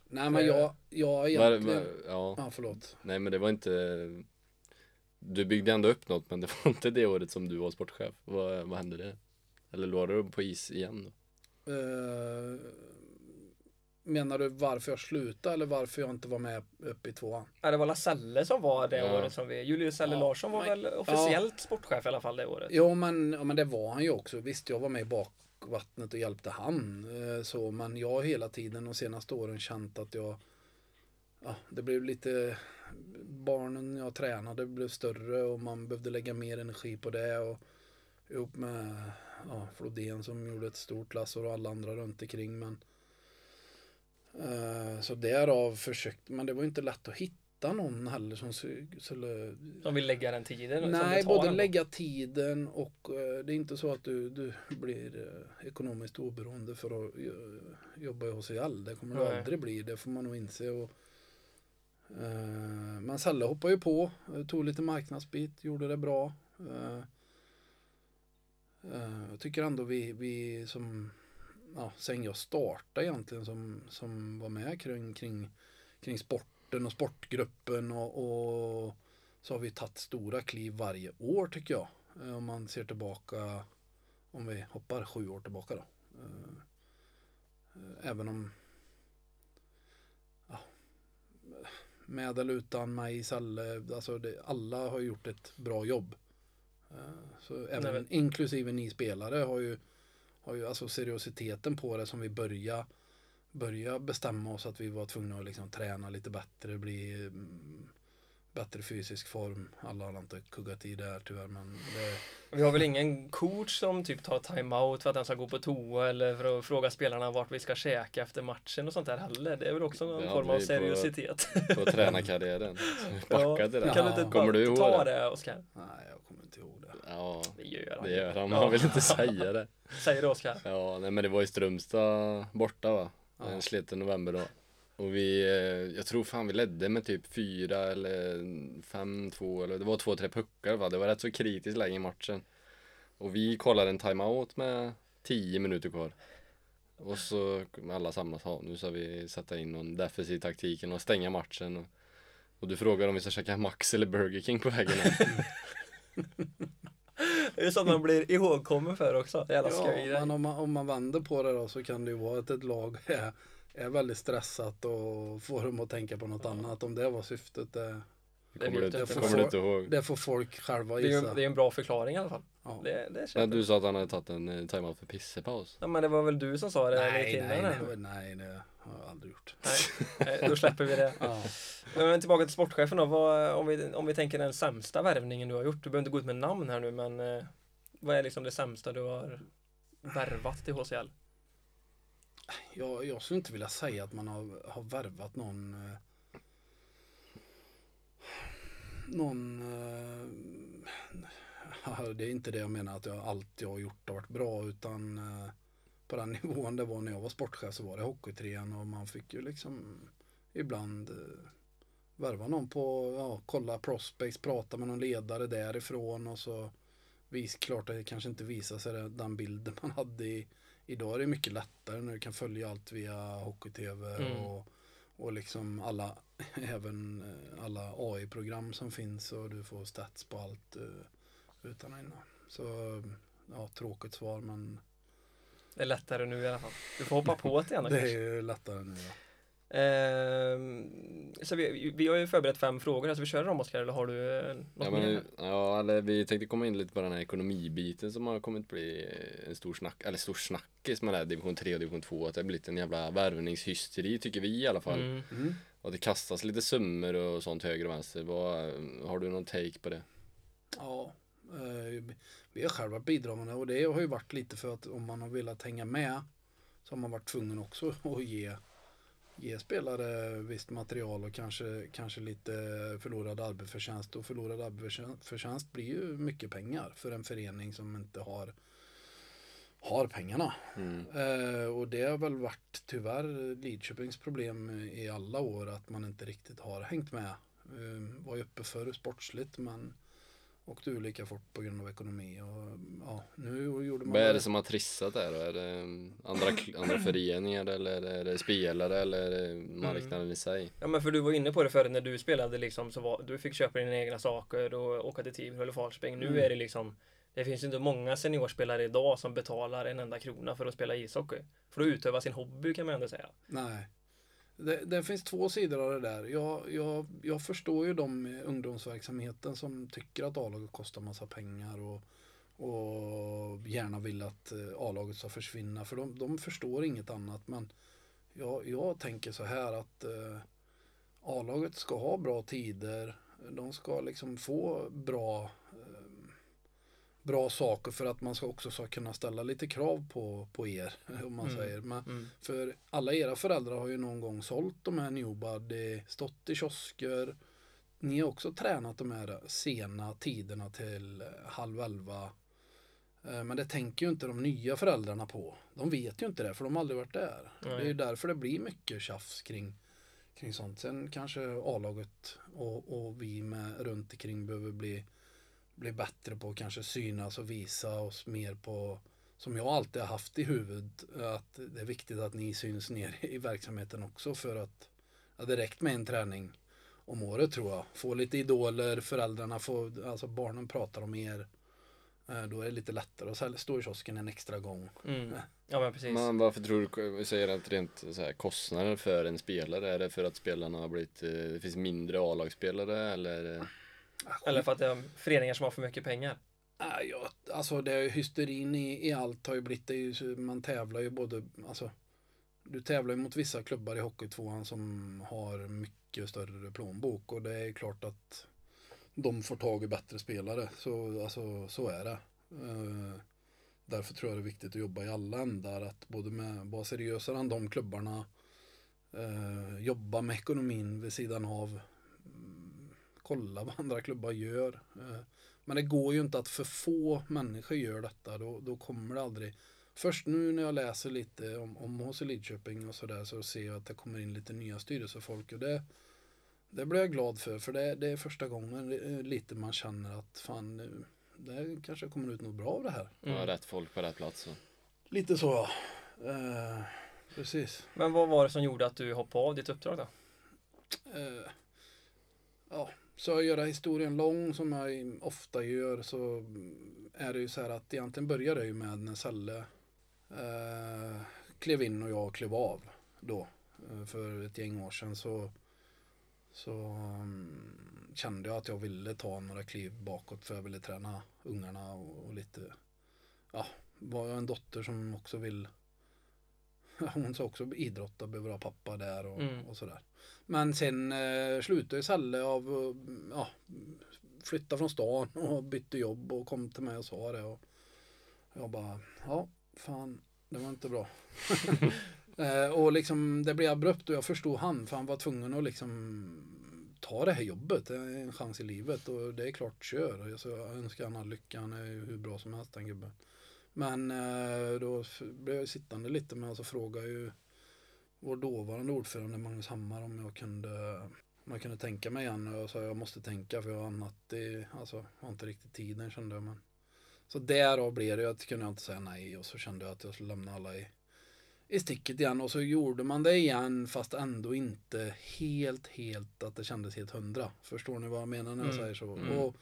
Nej men jag, jag egentligen... var, ja, Ja förlåt. nej men det var inte Du byggde ändå upp något men det var inte det året som du var sportchef. Vad, vad hände det? Eller låg du på is igen då? Eh, menar du varför jag slutade eller varför jag inte var med uppe i tvåan? Ja, det var Laselle som var det Ja. året som vi... Julius Selle Ja, Larsson var men- väl officiellt sportchef i alla fall det året. Jo men, ja, men det var han ju också. Visst jag var med i bakvattnet och hjälpte han. Eh, så, men jag har hela tiden de senaste åren känt att jag ja, det blev lite barnen jag tränade blev större och man behövde lägga mer energi på det och ihop med ja, Flodén som gjorde ett stort lass och alla andra runt omkring men så därav försökte men det var inte lätt att hitta någon heller som skulle Som vill lägga den tiden. Nej, både lägga tiden och eh, det är inte så att du, du blir eh, ekonomiskt oberoende för att jo- jobba i HCL. Det kommer du Nej. aldrig bli. Det får man nog inse. Och Eh, men Selle hoppade ju på, eh, tog lite marknadsbit, gjorde det bra. Eh, eh, jag tycker ändå vi, vi som, ja, sen jag startade egentligen som, som var med kring, kring, kring sporten och sportgruppen och, och så har vi tagit stora kliv varje år tycker jag. Eh, Om man ser tillbaka, om vi hoppar sju år tillbaka då. Eh, eh, Även om ja, med eller utan mig, Salle, alltså det, alla har gjort ett bra jobb. Så även men- inklusive ni spelare har ju, har ju alltså seriositeten på det som vi började börja bestämma oss att vi var tvungna att liksom träna lite bättre, bli mm, bättre fysisk form. Alla har inte kuggat i det här tyvärr men det, Vi har väl ingen coach som typ tar timeout för att den ska gå på toa eller för att fråga spelarna vart vi ska käka efter matchen och sånt där heller. Det är väl också någon Det form av vi på- seriositet. På tränarkarriären. (laughs) Backa till det. Kan du inte Kommer du ihåg ta det? det Oskar? nej jag kommer inte ihåg det. Ja, Det gör han. det gör han. Ja. Man vill inte säga det. (laughs) Säger det Oskar. Ja, nej men det var i Strömstad borta va? Ja. En sliten november då. Och vi, eh, jag tror fan vi ledde med typ fyra eller fem, två eller det var två, tre puckar va. Det var rätt så kritiskt läge i matchen. Och vi kollade en timeout med tio minuter kvar. Och så alla samlas, ja nu ska vi sätta in någon defensiv taktiken och stänga matchen. Och, och du frågar om vi ska käka Max eller Burger King på vägen hem. (laughs) Det är sånt man blir ihågkommen för också. Jävla Ja, men om man, om man vänder på det då så kan det ju vara att ett lag är, är väldigt stressat och får dem att tänka på något annat. Om det var syftet, det, Det Kommer du, inte- inte. kommer du inte ihåg? det får folk själva Det är ju gissa. det är en bra förklaring i alla fall. Ja. Det, det Ja, du sa att han hade tagit en eh, timeout för pissepaus. Ja men det var väl du som sa det Nej, nej, nej, nej, det har jag aldrig gjort. Nej, nej, då släpper vi det. (laughs) Ja. Men tillbaka till sportchefen då. Vad, om, vi, om vi tänker den sämsta värvningen du har gjort. Du behöver inte gå ut med namn här nu men eh, vad är liksom det sämsta du har värvat till HCL? Jag, jag skulle inte vilja säga att man har, har värvat någon eh, någon eh, det är inte det jag menar att jag allt jag har gjort har varit bra utan eh, på den (laughs) nivån det var när jag var sportchef så var det hockeytrean och man fick ju liksom ibland eh, värva någon på, ja, kolla prospects, prata med någon ledare därifrån och så vis, klart det kanske inte visar sig den bilden (laughs) man hade i Idag är det mycket lättare när du kan följa allt via hockey-tv Mm. och, och liksom alla, (laughs) även eh, alla AI-program som finns och du får stats på allt eh, utan och innan. Så ja, tråkigt svar men Det är lättare nu i alla fall. Du får hoppa på (laughs) det gärna det är lättare nu. Ja. Ehm, så vi, vi har ju förberett fem frågor. Alltså vi kör dem Oskar eller har du eh, något Ja, mer? men, ja, eller vi tänkte komma in lite på den här ekonomibiten som har kommit bli en stor snack, eller stor snackis med det här division 3 och division 2. Att det har blivit en jävla värvningshysteri tycker vi i alla fall. Mm. Mm. Och det kastas lite summor och sånt höger och vänster. Vad, har du någon take på det? Ja, eh, vi har själva bidragande och det har ju varit lite för att om man har velat hänga med så har man varit tvungen också att ge, ge spelare visst material och kanske, kanske lite förlorad arbetsförtjänst och förlorad arbetsförtjänst blir ju mycket pengar för en förening som inte har har pengarna. Mm. Eh, och det har väl varit tyvärr Lidköpings problem i alla år att man inte riktigt har hängt med. Eh, var ju uppe för sportsligt men åkte ur lika fort på grund av ekonomi. Och, ja, nu gjorde man Vad är det som har trissat där då? Är det andra, andra (clears throat) föreningar eller är det spelare eller är det marknaden i sig? Ja men för du var inne på det förut när du spelade liksom så var, du fick köpa dina egna saker och åka till Tibro eller Falköping. Nu Mm. är det liksom Det finns inte många seniorspelare idag som betalar en enda krona för att spela ishockey. För att utöva sin hobby kan man ändå säga. Nej. Det, det finns två sidor av det där. Jag, jag, jag förstår ju de i ungdomsverksamheten som tycker att A-laget kostar massa pengar och, och gärna vill att eh, A-laget ska försvinna. För de, de förstår inget annat. Men jag, jag tänker så här att eh, A-laget ska ha bra tider. De ska liksom få bra bra saker för att man ska också ska kunna ställa lite krav på, på er. (laughs) Om man Mm. säger. Men, Mm. för alla era föräldrar har ju någon gång sålt de här Newbuddy, stått i kiosker. Ni har också tränat de här sena tiderna till eh, halv elva. Eh, Men det tänker ju inte de nya föräldrarna på. De vet ju inte det för de har aldrig varit där. Nej. Det är ju därför det blir mycket tjafs kring, kring sånt. Sen kanske A-laget och, och vi med runt omkring behöver bli, bli bättre på att kanske synas och visa oss mer på som jag alltid har haft i huvudet att det är viktigt att ni syns ner i verksamheten också för att ja, det räckt med en träning om året tror jag. Få lite idoler, föräldrarna får, alltså barnen pratar om er. Eh, Då är det lite lättare att stå i kiosken en extra gång. Mm. Ja men precis. Men varför tror du, säger att rent så här, kostnader för en spelare, är det för att spelarna har blivit, eh, det finns mindre A-lagsspelare eller? Eller för att det är föreningar som har för mycket pengar. Ja, alltså det hysterin i, i allt har ju blivit, det ju, man tävlar ju både, alltså du tävlar ju mot vissa klubbar i Hockeytvåan som har mycket större plånbok och det är klart att de får tag i bättre spelare. Så, alltså, så är det. Eh, därför tror jag det är viktigt att jobba i alla ändar. Att både med, vara seriösare än de klubbarna. Eh, jobba med ekonomin vid sidan av. Mm, kolla vad andra klubbar gör. Eh, men det går ju inte att för få människor gör detta. Då, då kommer det aldrig. Först nu när jag läser lite om, om HC Lidköping och sådär så ser jag att det kommer in lite nya styrelsefolk. Och det, det blir jag glad för. För det, det är första gången lite man känner att fan nu, det kanske kommer ut något bra av det här. Mm. Ja, rätt folk på rätt plats. Så. Lite så ja. Eh, precis. Men vad var det som gjorde att du hoppade av ditt uppdrag då? Eh, så jag göra historien lång som jag ofta gör så är det ju så här att egentligen började det ju med när Selle eh, klev in och jag klev av då eh, för ett gäng år sedan så så mm, kände jag att jag ville ta några kliv bakåt för jag ville träna ungarna och, och lite ja, var jag en dotter som också vill (laughs) hon sa också idrotta, behöver ha pappa där och, Mm. och sådär. Men sen eh, slutade ju Selle av ja, flytta från stan och bytte jobb och kom till mig och sa det. Och jag bara, ja, fan, det var inte bra. (laughs) eh, och liksom det blev abrupt och jag förstod han, för han var tvungen att liksom ta det här jobbet. Det är en chans i livet och det är klart, kör. Alltså, jag önskar han all lycka, han är ju hur bra som helst den gubben. Men eh, då blev jag sittande lite med och så frågade ju vår dåvarande ordförande Magnus Hammar om jag kunde om jag kunde tänka mig igen och jag sa jag måste tänka för jag har annat i, alltså jag har inte riktigt tiden kände jag men så därav blev det att kunde jag inte säga nej och så kände jag att jag skulle lämna alla i, i sticket igen. Och så gjorde man det igen fast ändå inte helt helt att det kändes helt hundra. Förstår ni vad jag menar när jag Mm, säger så? Mm. och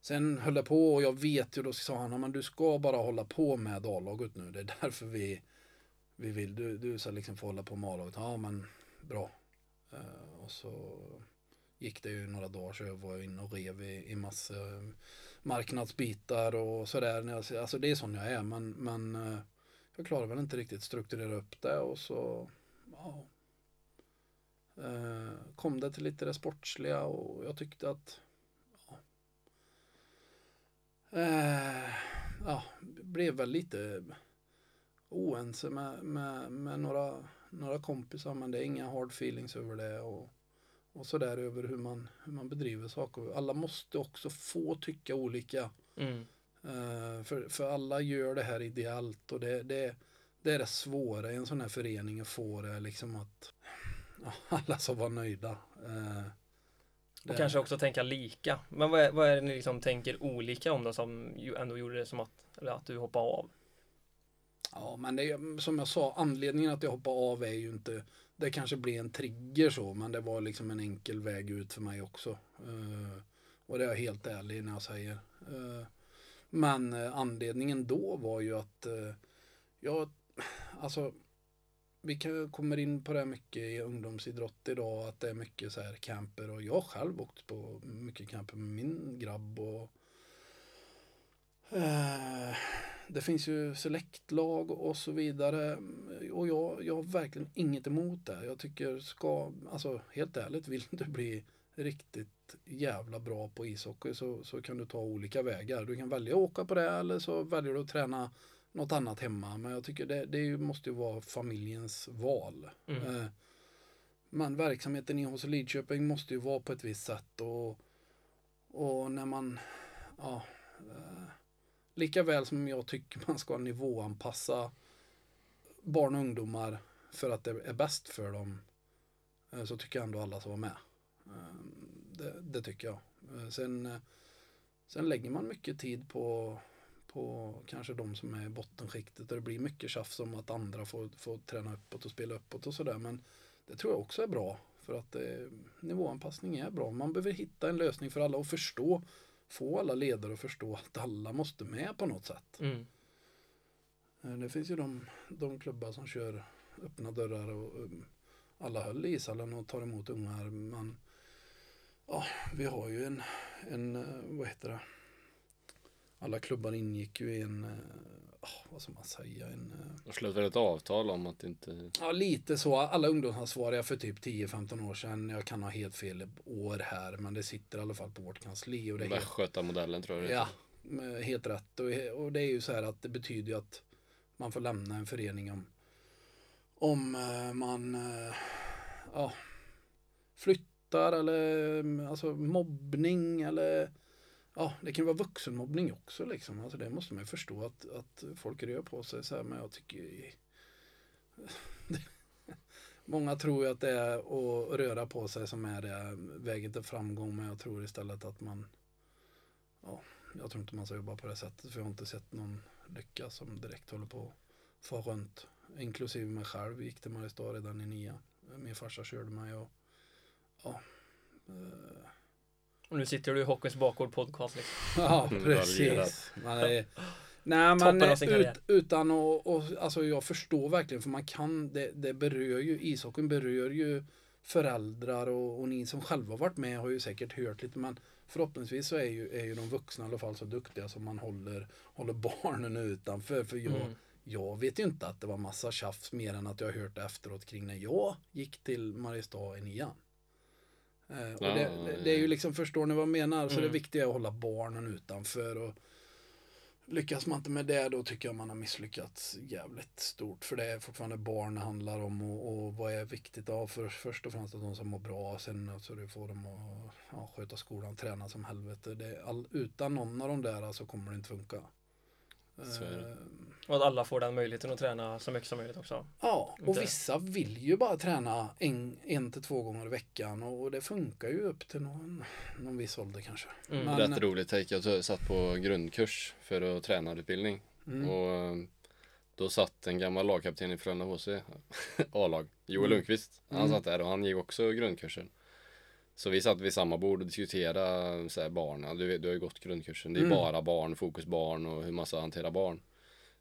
sen höll jag på och jag vet ju då sa han men du ska bara hålla på med A-laget nu. Det är därför vi vi vill, du, du ska liksom få hålla på med A-laget. Ja men bra. Eh, och så gick det ju några dagar så jag var inne och rev i, i massa marknadsbitar och sådär. När jag- Alltså det är sån jag är men, men eh, jag klarar väl inte riktigt strukturera upp det och så ja, eh, kom det till lite det sportsliga och jag tyckte att ja, eh, ja blev väl lite oense med, med, med några, några kompisar men det är inga hard feelings över det och, och sådär över hur man, hur man bedriver saker. Alla måste också få tycka olika. Mm. Eh, för, för alla gör det här ideellt och det, det, det är det svåra i en sån här förening att få det liksom att alla ska vara nöjda. Eh, Och kanske också tänka lika. Men vad är, vad är det ni liksom tänker olika om då som ändå gjorde det som att, eller att du hoppade av? Ja, men det, är- som jag sa, anledningen att jag hoppade av är ju inte, det kanske blir en trigger så, men det var liksom en enkel väg ut för mig också. Uh, och det är jag helt ärlig när jag säger. Uh, men uh, anledningen då var ju att uh, jag, alltså, vi kan, kommer in på det mycket i ungdomsidrott idag, att det är mycket så här camper och jag själv åkt på mycket camper med min grabb och eh, det finns ju selektlag och så vidare. Och jag, jag har verkligen inget emot det. Jag tycker ska, alltså helt ärligt, vill du bli riktigt jävla bra på ishockey så, så kan du ta olika vägar. Du kan välja att åka på det eller så väljer du att träna något annat hemma. Men jag tycker det, det måste ju vara familjens val. Mm. Eh, Men verksamheten i hos Lidköping måste ju vara på ett visst sätt och, och när man ja, eh, lika väl som jag tycker man ska nivåanpassa barn och ungdomar för att det är bäst för dem eh, så tycker jag ändå alla ska vara med. Eh, det, det tycker jag. Eh, sen, sen lägger man mycket tid på, på kanske de som är i bottenskiktet och det blir mycket tjafs om att andra får, får träna uppåt och spela uppåt och sådär. Men det tror jag också är bra för att eh, nivåanpassning är bra. Man behöver hitta en lösning för alla och förstå, få alla ledare att förstå att alla måste med på något sätt. Mm. Eh, Det finns ju de, de klubbar som kör öppna dörrar och um, alla höll i ishallen och tar emot ungar. Men ja, vi har ju en, en, eh, vad heter det? Alla klubbar ingick ju i en, vad ska man säga, en, eh, Och slöt väl ett avtal om att inte... ja lite så. Alla ungdomsansvariga för typ 10-15 år sedan. Jag kan ha helt fel år här, men det sitter i alla fall på vårt kansli. Och det är helt, Västgötamodellen tror jag det Ja, med- helt rätt. Och, och det är ju så här att det betyder ju att man får lämna en förening om, om eh, man eh, ja, flyttar eller mm, alltså mobbning eller ja, det kan vara vuxenmobbning också liksom. Alltså det måste man ju förstå att, att folk rör på sig så här, men jag tycker (laughs) Många tror ju att det är att röra på sig som är det vägen till framgång men jag tror istället att man ja, jag tror inte man ska jobba på det sättet för jag har inte sett någon lycka som direkt håller på att få runt. Inklusive mig själv gick till Mariestad redan i nia. Min farsa körde mig och ja. eh, och nu sitter du i Hockeyns bakgård podcast liksom. (laughs) Ja, Mm, precis. Man är, nej, men sin ut, utan att, och, alltså jag förstår verkligen för man kan, det, det berör ju, ishockeyn berör ju föräldrar och, och ni som själva har varit med har ju säkert hört lite men förhoppningsvis så är ju, är ju de vuxna i alla fall så duktiga som man håller, håller barnen utanför. För jag, Mm. jag vet ju inte att det var massa tjafs mer än att jag har hört efteråt kring när jag gick till Mariestad i nian. Eh, och Ja, det, det, det är ju liksom, förstår ni vad jag menar? Så Mm. det viktiga är att hålla barnen utanför. Och lyckas man inte med det då tycker jag man har misslyckats jävligt stort. För det är fortfarande barn det handlar om och, och vad är viktigt? Ja, för, först och främst att de som mår bra. Sen alltså, du får dem att ja, sköta skolan, träna som helvete. Det all, utan någon av de där så kommer det inte funka. Så är det. Eh, Och att alla får den möjligheten att träna så mycket som möjligt också. Ja, och vissa vill ju bara träna en, en till två gånger i veckan och, och det funkar ju upp till någon, någon viss ålder kanske. Mm. Men- Rätt roligt take. Jag satt på grundkurs för att tränarutbildning. Mm. Och eh, då satt en gammal lagkapten i Frölunda HC, (laughs) A-lag, Joel Mm. Lundqvist. Han Mm. satt där och han gick också grundkursen. Så vi satt vid samma bord och diskuterade så här, barn. Ja, Du, du har ju gått grundkursen. Det är Mm. bara barn, fokus barn och hur man ska hantera barn.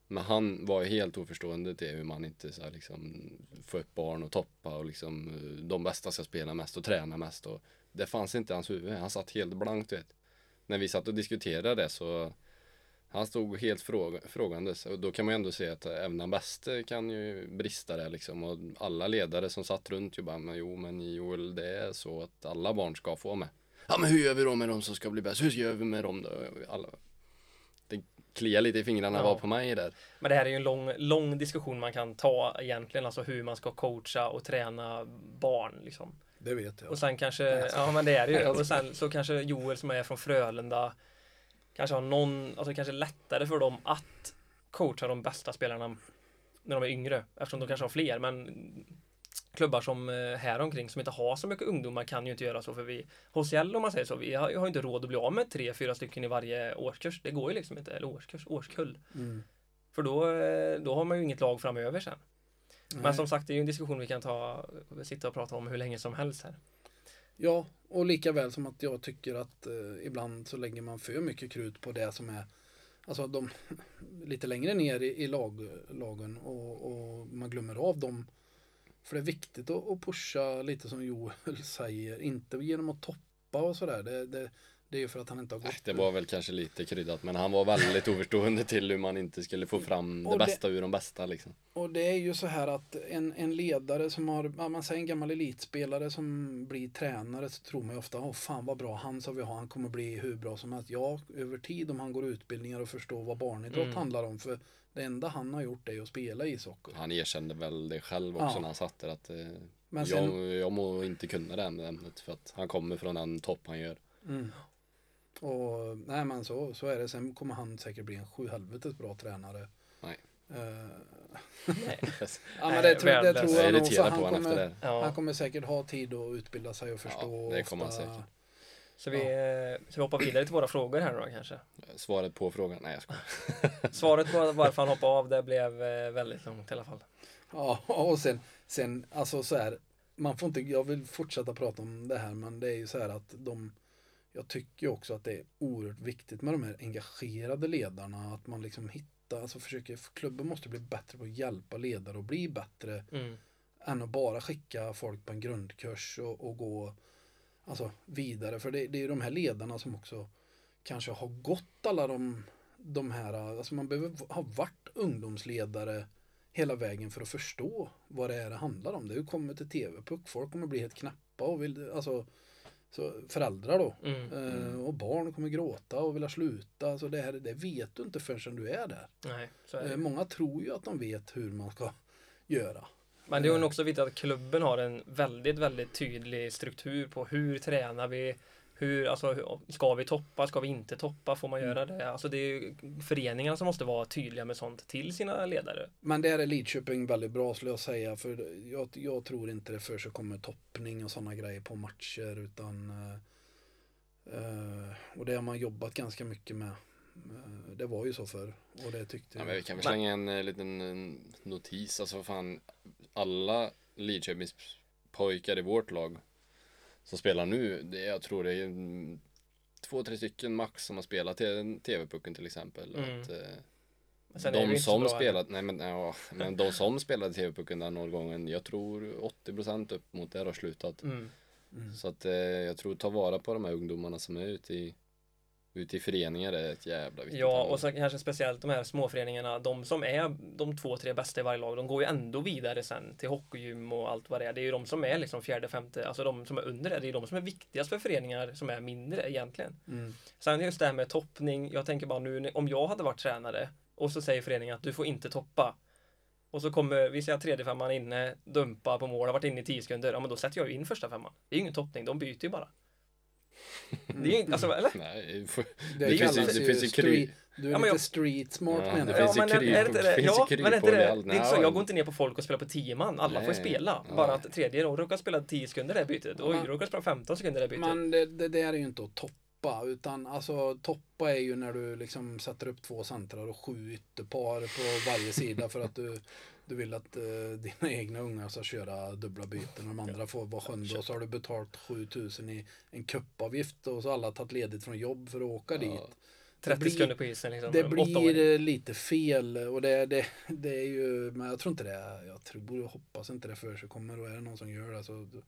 Men han var ju helt oförstående till hur man inte så här, liksom, får upp barn och toppa och liksom eh, de bästa ska spela mest och träna mest. Och det fanns inte i hans huvud. Han satt helt blankt vet. När vi satt och diskuterade det så han stod helt fråga, frågandes och då kan man ju ändå se att även den bäste kan ju brista där liksom och alla ledare som satt runt ju bara men jo men Joel det är så att alla barn ska få med. Ja men hur gör vi då med de som ska bli bäst? Hur gör vi med dem då? Alla, det kliar lite i fingrarna Ja. var på mig där. Men det här är ju en lång, lång diskussion man kan ta egentligen, alltså hur man ska coacha och träna barn liksom. Det vet jag. Och sen kanske, ja men det är det ju. (laughs) Och sen så kanske Joel som är från Frölunda kanske har någon, alltså kanske lättare för dem att coacha de bästa spelarna när de är yngre. Eftersom de kanske har fler. Men klubbar som eh, här omkring som inte har så mycket ungdomar kan ju inte göra så för vi HCL om man säger så, vi har, ju inte råd att bli av med tre, fyra stycken i varje årskurs. Det går ju liksom inte, eller årskurs, årskull. Mm. För då, eh, då har man ju inget lag framöver sen. Men Nej. som sagt, det är ju en diskussion vi kan ta, sitta och prata om hur länge som helst här. Ja, och lika väl som att jag tycker att eh, ibland så lägger man för mycket krut på det som är Alltså de (laughs) lite längre ner i, i lag, lagen och, och man glömmer av dem. För det är viktigt att, att pusha lite som Joel (laughs) säger, inte genom att toppa och sådär. Det, det, det är ju för att han inte har Nej, gått. Det var väl kanske lite kryddat men han var väldigt oförstående till hur man inte skulle få fram det det- bästa ur de bästa liksom. Och det är ju så här att en, en ledare som har, man säger en gammal elitspelare som blir tränare så tror man ju ofta, åh fan vad bra han som vi har, han kommer bli hur bra som helst. Ja, över tid om han går utbildningar och förstår vad barnidrott Mm. handlar om. För det enda han har gjort är att spela ishockey. Han erkände väl det själv också Ja. när han satt där att eh, Men sen, jag, jag må inte kunna det ämnet för att han kommer från den topp han gör. mm. Och nej men så, så är det. Sen kommer han säkert bli en sjuhelvetes bra tränare. Nej. Eh, Nej. (laughs) ja, men det, tror, det tror Jag nog. Irriterad han på honom efter kommer, det. Ja. han kommer säkert ha tid att utbilda sig och förstå. det kommer han ofta- säkert. Så vi, eh, så vi hoppar vidare till våra frågor här nu då kanske. Svaret på frågan? Nej jag skojar. (laughs) Svaret på (laughs) varför han hoppade av det blev eh, väldigt långt i alla fall. Ja, och sen, sen alltså så här, man får inte, jag vill fortsätta prata om det här, men det är ju så här att de, jag tycker också att det är oerhört viktigt med de här engagerade ledarna, att man liksom hittar, alltså försöker, klubben måste bli bättre på att hjälpa ledare och bli bättre Mm. än att bara skicka folk på en grundkurs och, och gå alltså, vidare. För det, det är ju de här ledarna som också kanske har gått alla de, de här, alltså man behöver ha varit ungdomsledare hela vägen för att förstå vad det är det handlar om. Det kommit till TV-puck, folk kommer bli helt knäppa och vill, alltså så föräldrar då. Mm. Eh, och barn kommer gråta och vilja sluta. Alltså det, här, det vet du inte förrän du är där. Nej, så är Eh, många tror ju att de vet hur man ska göra. Men det är ju också viktigt att klubben har en väldigt, väldigt tydlig struktur på hur tränar vi? Hur, alltså, ska vi toppa? Ska vi inte toppa? Får man Mm. göra det? Alltså det är ju föreningarna som måste vara tydliga med sånt till sina ledare. Men där är Lidköping väldigt bra skulle jag säga. För jag, jag tror inte det för sig kommer toppning och sådana grejer på matcher. Utan, eh, eh, och det har man jobbat ganska mycket med. Eh, det var ju så förr. Och det tyckte Ja, men jag. vi kan väl slänga en eh, liten notis. Alltså vad fan. Alla Lidköpings pojkar i vårt lag som spelar nu. Det, jag tror det är mm, två, tre stycken max som har spelat TV-pucken till exempel. Mm. Att, eh, de som spelat, nej men, ja, men de som spelade TV-pucken den årgången, jag tror 80% upp mot det har slutat. Mm. Mm. Så att eh, jag tror ta vara på de här ungdomarna som är ute i, ute i föreningar är ett jävla viktigt Ja, och så kanske speciellt de här småföreningarna, de som är de två, tre bästa i varje lag, de går ju ändå vidare sen till hockeygym och allt vad det är. Det är ju de som är liksom fjärde, femte, alltså de som är under det. Det är ju de som är viktigast för föreningar som är mindre egentligen. Mm. Sen just det här med toppning, jag tänker bara nu om jag hade varit tränare och så säger föreningen att du får inte toppa. Och så kommer, vi säger att tredje femman inne, dumpa på mål, har varit inne i 10 sekunder. Ja men då sätter jag ju in första femman. Det är ju ingen toppning, de byter ju bara. Det är ju inte, alltså eller? Nej, det får- Det, Det finns ju- det finns kry- Du är Ja, men lite jag- street smart Ja, menar det jag. ju men är- är det inte det? finns ju Ja, men är inte det? allt. Det är så, Nej, jag går inte ner på folk och spelar på 10 man. Alla får Nej. spela. Ja. Bara att tredje då råkar spela 10 sekunder det bytet. Oj, Men- råkar spela 15 sekunder det bytet. Men det, det där är ju inte att toppa. Utan alltså toppa är ju när du liksom sätter upp två centrar och sju ytterpar på varje sida för att du, du vill att eh, dina egna ungar ska köra dubbla byten och de andra får vara sjunde och så har du betalt 7000 i en kuppavgift och så har alla tagit ledigt från jobb för att åka dit. 30 blir- sekunder på isen liksom. Det blir eh, lite fel och det, det, det är ju, men jag tror inte det, jag tror och hoppas inte det för sig kommer och är det någon som gör det så då,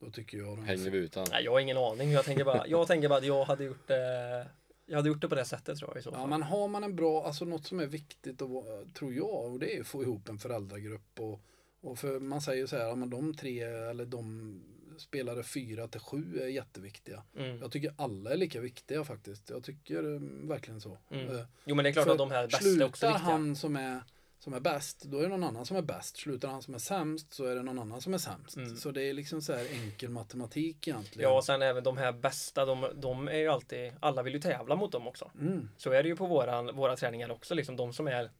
då tycker jag Hänger vi utan. Nej, jag har ingen aning. Jag tänker bara, jag tänker bara att jag hade gjort det. Jag hade gjort det på det sättet tror jag i så fall. Ja men har man en bra, alltså något som är viktigt vara- tror jag och det är att få ihop en föräldragrupp och, och för man säger så här, ja, men de tre eller de spelare fyra till sju är jätteviktiga. Mm. Jag tycker alla är lika viktiga faktiskt. Jag tycker eh, verkligen så. Mm. Eh, Jo men det är klart för att de här bästa är också viktiga. han som är, som är bäst, då är det någon annan som är bäst. Slutar han som är sämst så är det någon annan som är sämst. Mm. Så det är liksom så här enkel matematik egentligen. Ja och sen även de här bästa, de, de är ju alltid, alla vill ju tävla mot dem också. Mm. Så är det ju på våran, våra träningar också, liksom de som är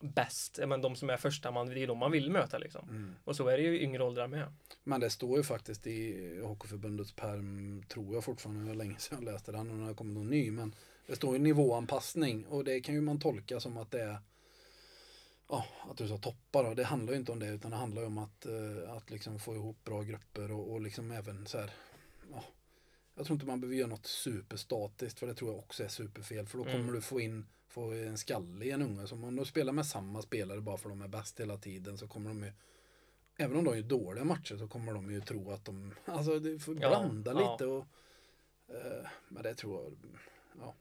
bäst, men de som är första man, det är de man vill möta liksom. Mm. Och så är det ju yngre åldrar med. Men det står ju faktiskt i Hockeyförbundets perm, tror jag fortfarande, det var länge sedan jag läste den och det kommer någon ny, men det står ju nivåanpassning och det kan ju man tolka som att det är ja, att du ska toppa då. Det handlar ju inte om det utan det handlar ju om att, eh, att liksom få ihop bra grupper och, och liksom även så här, ja, jag tror inte man behöver göra något superstatiskt för det tror jag också är superfel för då kommer Mm. du få in få en skalle i en unge. Som om du spelar med samma spelare bara för de är bäst hela tiden så kommer de ju Även om de är dåliga matcher så kommer de ju tro att de, alltså du får Ja, blanda ja. lite och eh, Men det tror jag, ja.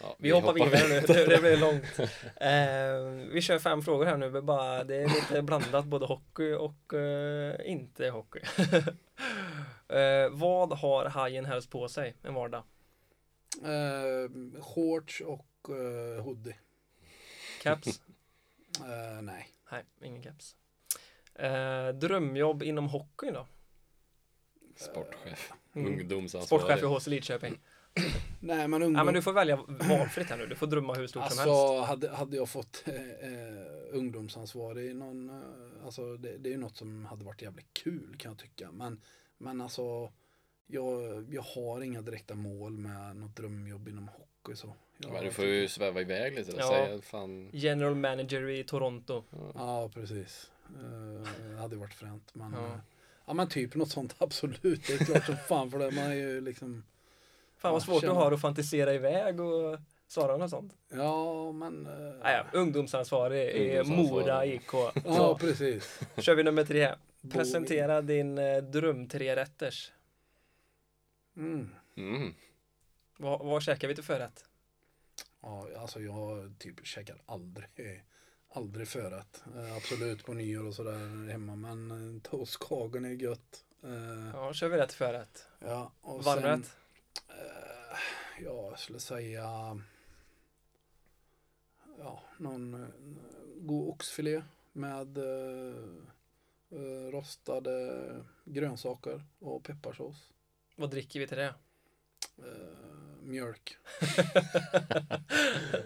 Ja, Vi, hoppar vidare nu, (laughs) det, det blir långt. Eh, vi kör fem frågor här nu, det är bara, det är lite blandat både hockey och eh, inte hockey. (laughs) eh, vad har hajen helst på sig en vardag? Eh, shorts och eh, hoodie. Caps? (laughs) Eh, nej. Nej, ingen caps. Eh, drömjobb inom hockey då? Sportchef. Mm. Ungdomsansvarig. Sportchef i HC Lidköping. (clears throat) Nej men ungdom, Ja, men du får välja valfritt här nu. Du får drömma hur stort som helst. alltså hade, hade jag fått eh, eh, ungdomsansvar i någon, eh, alltså det, det är ju något som hade varit jävligt kul kan jag tycka. Men, men alltså jag, jag har inga direkta mål med något drömjobb inom hockey så. Jag, Men du får ju sväva iväg lite och Ja. säga fan. General manager i Toronto. Ja precis. Eh, det hade varit fränt. Men, Ja. ja. ja men typ något sånt (laughs) absolut. Det är klart som fan för det. Man är ju liksom Fan vad svårt känner- du har att fantisera iväg och svara något sånt. Ja men. eh, Ah, ja, ungdomsansvarig i. Mora IK. Ja precis. kör vi nummer tre. Bo- Presentera din eh, dröm trerätters. Mm. Mm. Vad, vad käkar vi till förrätt? Ja, alltså jag typ käkar aldrig, aldrig förrätt. Eh, absolut på nyår och sådär hemma, men eh, toastkagen är gött. Eh, Ja, kör vi rätt till förrätt. ja, och Varmrätt? Sen, ja, jag skulle säga ja, någon eh, god oxfilé med eh, eh, rostade grönsaker och pepparsås. Vad dricker vi till det? Eh, mjölk. (laughs)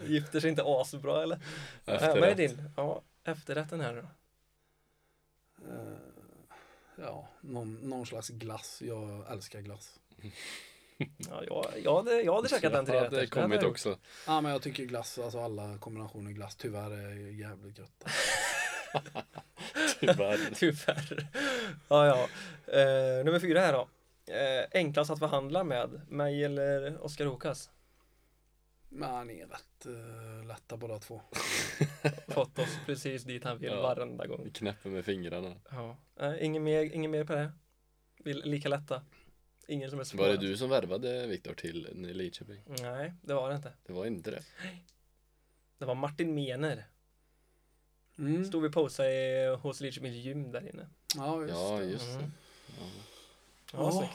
Gifter sig inte asbra eller? Efterrätt. men det är din. Ja, efterrätten här då. Eh, ja, någon, någon slags glass. Jag älskar glass. Ja, jag, jag, hade, jag hade käkat den trerätters. det har hade kommit också. Ja, men jag tycker glass, alltså alla kombinationer glass, tyvärr är jävligt gött. (laughs) Tyvärr. (laughs) Tyvärr. Ja, ja. Eh, nummer fyra här då. Eh, enklast att förhandla med, mig eller Oskar Hokas? Men ni är rätt uh, lätta båda två. (laughs) Fått oss precis dit han vill Ja. varenda gång. Knäpper med fingrarna. Ja. Eh, ingen, mer, ingen mer på det? Vill, lika lätta? Ingen som är? Var det du som värvade Viktor till Lidköping? Nej, det var det inte. Det var inte det. Det var Martin Mener. Mm. Stod vi och posade i- hos Lidköpings gym där inne. Ja, just Ja, det. just det. Mm. Ja. Ja.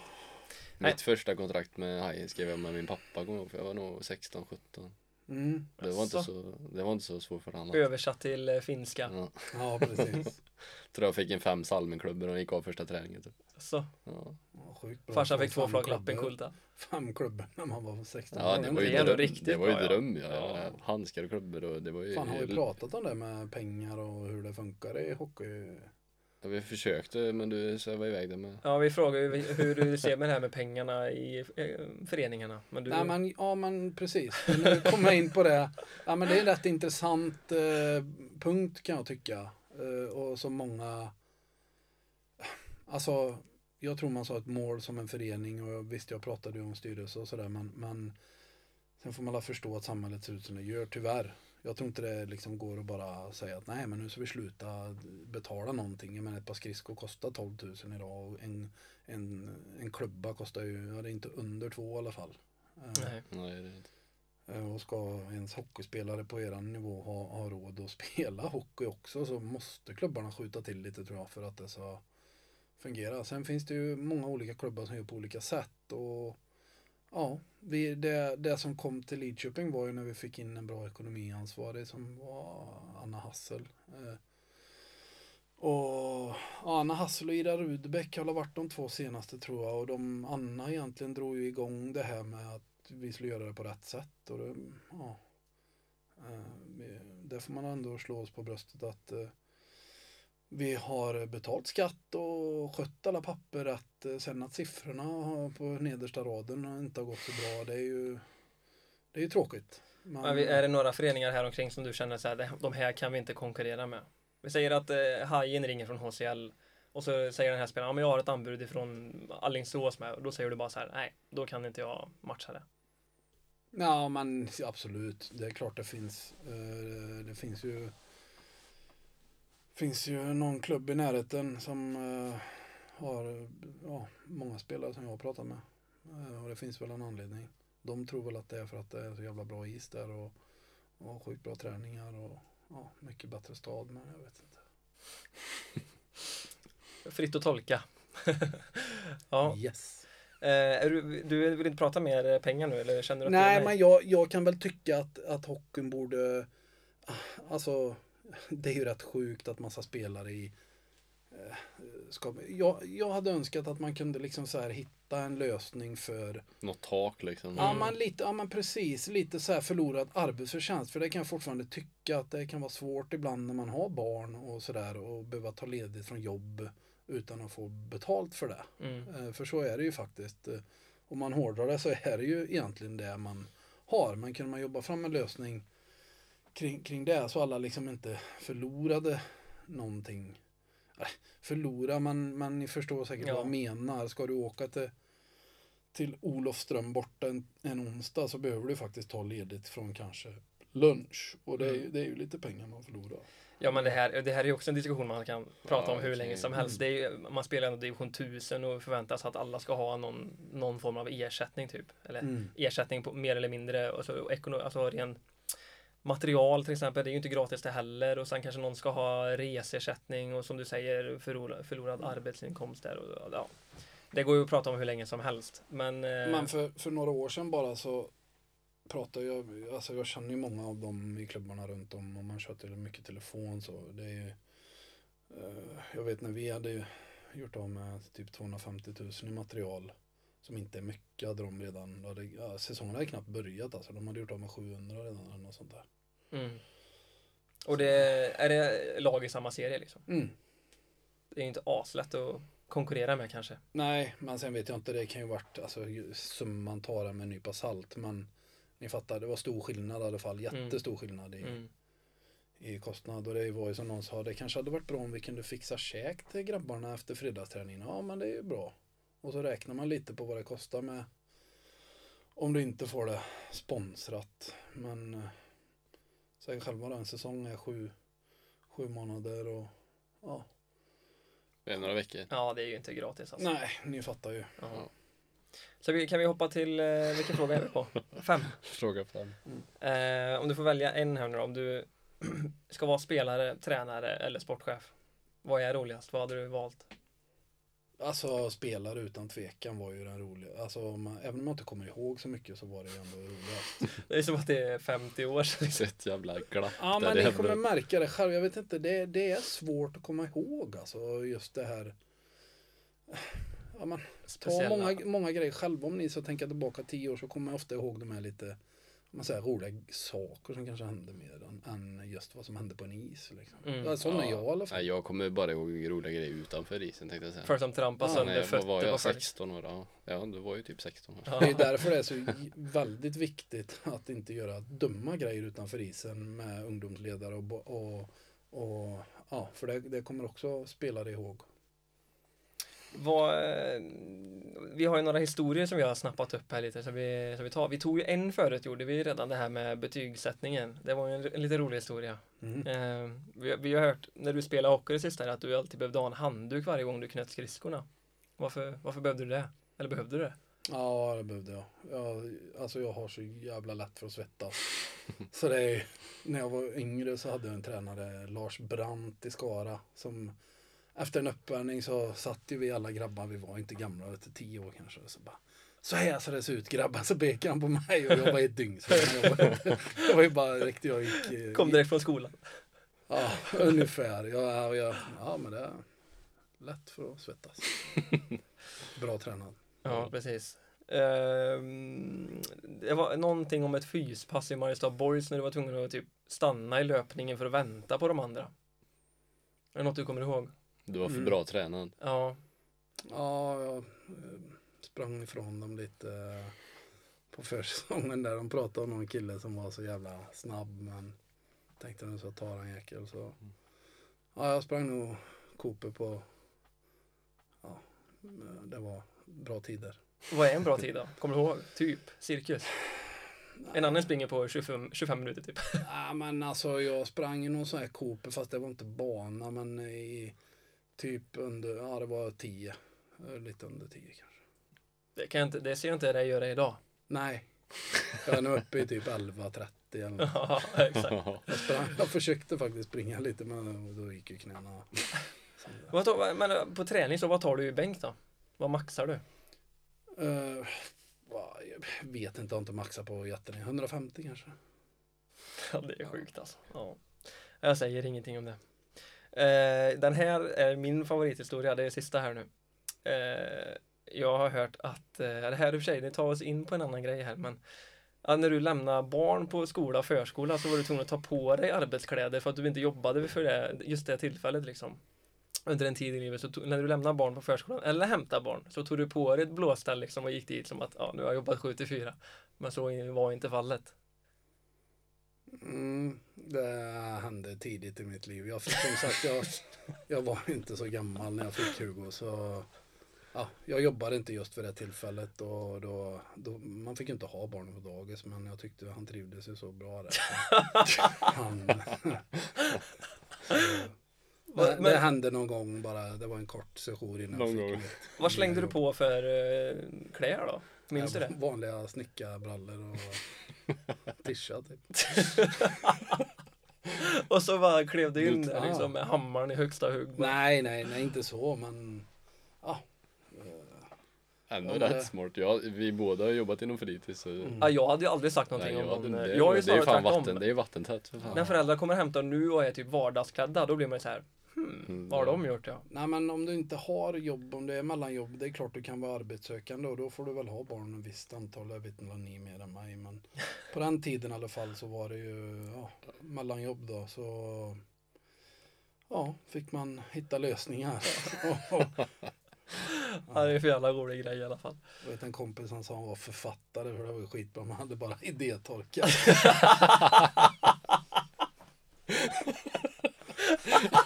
Nej. Mitt första kontrakt med Hajen skrev jag med min pappa, kommer jag ihåg, för jag var nog 16-17. Mm. Det var, inte så, det var inte så svårt för honom. Översatt till eh, finska. Ja. Ja, precis. (laughs) Tror jag fick en fem Salmenklubbor och gick av första träningen. Typ. Så, Ja. Ja, sjukt bra. farsan fick två fem flak klubbor- lappenkulta. Fem klubbor när man var 16. Ja, år. det var ju det är ändå dröm. riktigt Det var ju bra, ja. dröm ja. Ja. Handskar och klubbor och det var ju... Fan, har vi pratat om det med pengar och hur det funkar i hockey? Ja, vi försökte men du svävade iväg det med. Ja, vi frågar ju hur du ser med det här med pengarna i eh, föreningarna. Men du, Nej, men, ja, men precis. Nu kommer jag in på det. Ja, men det är en rätt intressant eh, punkt kan jag tycka. Eh, och som många... Alltså, jag tror man sa ett mål som en förening och visst, jag pratade ju om styrelse och sådär, men, men sen får man alla förstå att samhället ser ut som det gör, tyvärr. Jag tror inte det liksom går att bara säga att nej, men nu ska vi sluta betala någonting. Menar, ett par skridskor kostar 12 000 idag och en, en, en klubba kostar ju, ja, det är inte under två i alla fall. Eh, Nej. Nej, det är inte. Eh, Och ska ens hockeyspelare på eran nivå ha, ha råd att (laughs) spela hockey också så måste klubbarna skjuta till lite tror jag för att det ska fungera. Sen finns det ju många olika klubbar som gör på olika sätt och ja, vi, det, det som kom till Lidköping var ju när vi fick in en bra ekonomiansvarig som var Anna Hassel. Eh, och Anna Hassel och Ida Rudbeck har varit de två senaste tror jag och de, Anna egentligen drog ju igång det här med att vi skulle göra det på rätt sätt. Och det, ja, eh, det får man ändå slå oss på bröstet att eh, vi har betalt skatt och skött alla papper rätt. Eh, Sen att siffrorna på nedersta raden inte har gått så bra, det är ju, det är ju tråkigt. Men, är det några föreningar här omkring som du känner så här, "Det- de här kan vi inte konkurrera med? Vi säger att eh, Hajen ringer från HCL och så säger den här spelaren, ja men jag har ett anbud ifrån Alingsås med och då säger du bara så här, nej, då kan inte jag matcha det. Ja, men absolut. Det är klart det finns. Eh, Det finns ju finns ju någon klubb i närheten som eh, har ja, många spelare som jag har pratat med. Eh, Och det finns väl en anledning. De tror väl att det är för att det är så jävla bra is där och, och sjukt bra träningar och ja, mycket bättre stad. Men jag vet inte. (laughs) Fritt att tolka. (laughs) ja. Yes. Eh, du, du vill inte prata mer eh, pengar nu eller känner du att Nej, men jag, jag kan väl tycka att, att hockeyn borde... Alltså, det är ju rätt sjukt att massa spelare i eh, skapa. Jag, jag hade önskat att man kunde liksom så här hitta en lösning för Något tak liksom. Ja, men lite, ja men precis, lite så här förlorad arbetsförtjänst. För det kan jag fortfarande tycka att det kan vara svårt ibland när man har barn och sådär och behöva ta ledigt från jobb utan att få betalt för det. Mm. Eh, För så är det ju faktiskt. Eh, Om man hårdrar det så är det ju egentligen det man har. Men kunde man jobba fram en lösning kring, kring det så alla liksom inte förlorade någonting. Eh, Förlora, man, man ni förstår säkert Ja. vad jag menar. Ska du åka till, till Olofström borta en, en onsdag så behöver du faktiskt ta ledigt från kanske lunch. Och det är, ju- det är ju lite pengar man förlorar. Ja men det här, det här är ju också en diskussion man kan prata Ja, om hur okej. länge som helst. Det är ju, man spelar ändå division 1000 och förväntas att alla ska ha någon, någon form av ersättning typ. Eller Mm. ersättning på mer eller mindre. Och så, ekono, alltså ren material till exempel. Det är ju inte gratis det heller. Och sen kanske någon ska ha resersättning och som du säger förlorad, förlorad arbetsinkomst där. Och, ja. Det går ju att prata om hur länge som helst. Men, eh, Men för, för några år sedan bara så pratade jag, alltså jag känner ju många av dem i klubbarna runt om och man kör till mycket telefon så det är ju, eh, jag vet när vi hade gjort av med typ 250 000 i material som inte är mycket hade de redan, hade, ja, säsongen hade knappt börjat alltså, de hade gjort av med 700 redan eller något sånt där. mm. Och det är det lag i samma serie liksom. Mm. Det är inte aslätt att konkurrera med kanske. Nej, men sen vet jag inte, det kan ju varit, alltså ju- summan tar med en nypa salt men ni fattar, det var stor skillnad i alla fall, jättestor skillnad i, Mm. i kostnad. Och det var ju som någon sa, det kanske hade varit bra om vi kunde fixa käk till grabbarna efter fredagsträningen. Ja, men det är ju bra. Och så räknar man lite på vad det kostar med om du inte får det sponsrat. Men eh, säg själva då, en säsong är sju, sju månader och ja. Det är några veckor. Ja, det är ju inte gratis alltså. Nej, ni fattar ju. Ja. Så vi, kan vi hoppa till, eh, vilken fråga är vi på? (laughs) Fem. Fråga fem. Eh, om du får välja en här nu då, om du (clears throat) ska vara spelare, tränare eller sportchef. Vad är roligast? Vad hade du valt? Alltså spelare utan tvekan var ju den roliga. Alltså om man, även om jag inte kommer ihåg så mycket så var det ju ändå roligast. (laughs) Det är som att det är 50 år sedan. Så ett jävla glapp Ja men det ni är kommer märka det själv. Jag vet inte, det, det är svårt att komma ihåg alltså just det här. Ja, man, ta många, många grejer själva om ni så tänka tillbaka tio år så kommer jag ofta ihåg de här lite man säger, roliga saker som kanske hände mer än, än just vad som hände på en is. Liksom. Mm. Ja, sån är jag i alla fall. Jag kommer bara ihåg roliga grejer utanför isen tänkte jag säga. För som trampar Ja, sönder vad fötter var jag? folk. 16 år? Ja. ja, du var ju typ 16 år. Ja. Det är därför det är så väldigt viktigt att inte göra dumma grejer utanför isen med ungdomsledare och, och, och ja, för det, det kommer också spelare ihåg. Vad, eh, vi har ju några historier som vi har snappat upp här lite. Så vi, så vi, tar. vi tog ju en förut, gjorde vi redan det här med betygssättningen. Det var en, en lite rolig historia. Mm. Eh, vi, vi har hört när du spelar hockey det sista att du alltid behövde ha en handduk varje gång du knöt skridskorna. Varför, varför behövde du det? Eller behövde du det? Ja, det behövde jag. jag. Alltså jag har så jävla lätt för att svettas. Så det är, när jag var yngre så hade jag en tränare, Lars Brandt i Skara, som efter en uppvärmning så satt ju vi alla grabbar, vi var inte gamla, vet tio år kanske. Så bara, så här ser det se ut grabbar, så pekade han på mig och jag var ett dygn. Så jag var, det var ju bara direkt jag gick. eh, Kom direkt från skolan. Ja, ungefär. Ja, ja, ja, men det är lätt för att svettas. (laughs) Bra tränad. Ja, precis. Ehm, det var någonting om ett fyspass i Mariestad Boys när du var tvungen att typ stanna i löpningen för att vänta på de andra. Är det något du kommer ihåg? Du var för Mm. bra tränad. Ja, Ja, jag eh, sprang ifrån dem lite eh, på försäsongen där. De pratade om någon kille som var så jävla snabb men tänkte nu så tar han jäkel så. Ja, jag sprang nog Cooper på, ja, eh, det var bra tider. vad är en bra tid då? Kommer du ihåg? Typ cirkus. En annan springer på 25, 25 minuter typ. Ja, men alltså jag sprang i någon sån här Cooper fast det var inte bana men i typ under, ja det var 10. Eh, Lite under 10 kanske. Det, kan jag inte, det ser jag inte dig göra idag. Nej. Jag är nu uppe i typ 11.30 eller något. (laughs) Ja, exakt. (laughs) Jag, sprang, jag försökte faktiskt springa lite men då gick ju knäna. tar, men eh, på träning så vad tar du i bänk då? Vad maxar du? Va, jag vet inte, jag har inte maxat på jättelänge. 150 kanske. Ja, det är sjukt alltså. Ja. Jag säger ingenting om det. Eh, den här är min favorithistoria, det är sista här nu. Eh, jag har hört att, eh, det här i och för sig, det tar oss in på en annan grej här, men Att när du lämnar barn på skola och förskola så var du tvungen att ta på dig arbetskläder för att du inte jobbade för det, just det tillfället liksom. Under en tid i livet, så tog, när du lämnar barn på förskolan eller hämtar barn så tog du på dig ett blåställ liksom och gick dit som att ja, nu har jag jobbat 7 till 4. Men så var inte fallet. Mm, det hände tidigt i mitt liv. Jag, fick, som sagt, jag, jag var inte så gammal när jag fick Hugo. Så, ja, jag jobbade inte just för det tillfället. Och då, då, man fick inte ha barnen på dagis men jag tyckte han trivdes ju så bra där. Han, (laughs) så, det, det hände någon gång bara. Det var en kort session innan Någon jag gång. fick mitt Vad slängde du på för eh, kläder då? Minns du Ja, det? Vanliga snickarbrallor och tischa typ. (laughs) Och så bara klev du in där liksom med hammaren i högsta hugg. Nej, nej, nej, inte så, men ja. eh, Ändå Ja, rätt det- smart. Ja, vi båda har jobbat inom fritids. Så... Mm. Ja, jag hade ju aldrig sagt Nej, någonting jag, om det, Jag är ju det är ju snarare fan vatten, det är vattentät för fan. När föräldrar kommer hämta nu och är typ vardagsklädda, då blir man ju så här. Hmm, Mm, vad har de gjort ja? Nej, men om du inte har jobb, om det är mellanjobb, det är klart du kan vara arbetssökande och då får du väl ha barn ett visst antal. Jag vet inte vad ni är mer än mig, men (laughs) på den tiden i alla fall så var det ju ja, mellanjobb då, så ja, fick man hitta lösningar. (laughs) Ja, det är för jävla rolig grej i alla fall. Jag vet en kompis han sa han var författare för det var skitbra, man hade bara idétorka. (laughs)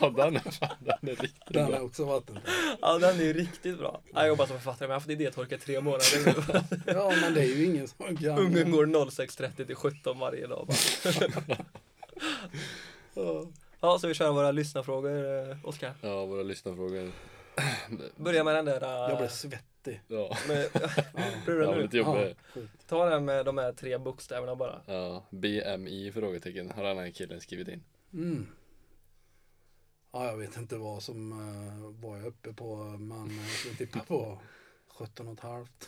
Ja, den är fan, den är riktigt Den bra. är också vattentät. Ja, den är riktigt bra. Jag jobbar som författare, men jag har haft idétorka i tre månader nu. Ja, men det är ju ingen som kan. Ungen går 06.30 till 17 varje dag bara. Ja. (laughs) Ja, så vi kör våra lyssnarfrågor, eh, Oskar. Ja, våra lyssnarfrågor. Börja med den där. eh, Jag blev svettig. Ja, med, Ja. (laughs) blir du ja nu? lite jobbigt. sjukt. Ta den med de här tre bokstäverna bara. Ja, BMI frågetecken har den här killen skrivit in. Mm. Ja, jag vet inte vad som uh, var jag uppe på, men jag skulle tippa på 17 och ett halvt.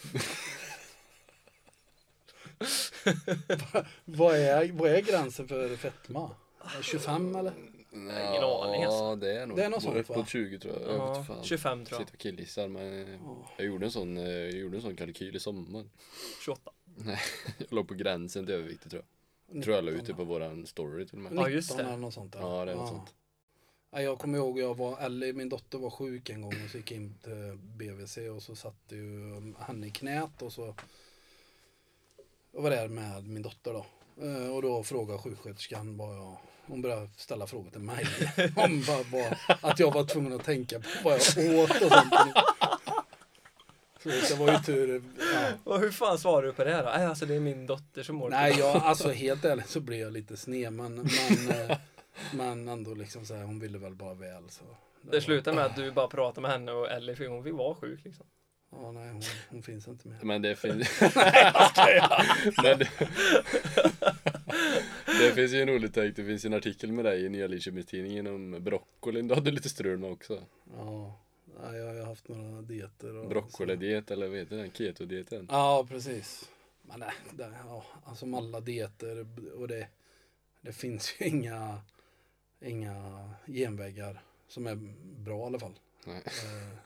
Va- (laughs) vad, är, vad är gränsen för fetma? Är det 25 eller? ingen aning, alltså. Ja, det är nog. Det är något sånt, Upp va? mot 20 tror jag. jag Ja, fan. 25 tror jag. Sitter och killgissar men Ja. jag gjorde en sån, eh, jag gjorde en sån kalkyl i sommar. 28. (laughs) Jag låg på gränsen till överviktig tror jag. Tror jag la ut det på våran story till och med. Ja, just 19 det. eller något sånt. där. Ja, det är något sånt. Ja, jag kommer ihåg, jag var, Ellie, min dotter var sjuk en gång och så gick jag in till BVC och så satt ju henne i knät och så jag var där med min dotter då. Eh, Och då frågade sjuksköterskan vad jag, hon började ställa frågor till mig om vad, vad, att jag var tvungen att tänka på vad jag åt och sånt. Så det var ju tur. Ja. Och hur fan svarar du på det här då? Alltså det är min dotter som mår Nej, jag, alltså helt ärligt så blev jag lite sned men, men, eh, men ändå liksom så här, hon ville väl bara väl så. Det slutar med att du bara pratar med henne och Ellie för hon vill vara sjuk liksom. Ja, nej, hon, hon finns inte mer. Men det finns... (laughs) (laughs) Men det... det finns ju en rolig tänk, det finns ju en artikel med dig i Nya Lidköpingstidningen om broccolin. Du hade lite strul med också. Ja, nej, jag har ju haft några dieter. Och Broccolidiet eller vad heter den? Ketodieten. Ja, precis. Men nej, det, ja, alltså alla dieter och det, det finns ju inga, inga genvägar som är bra i alla fall. Nej. Eh,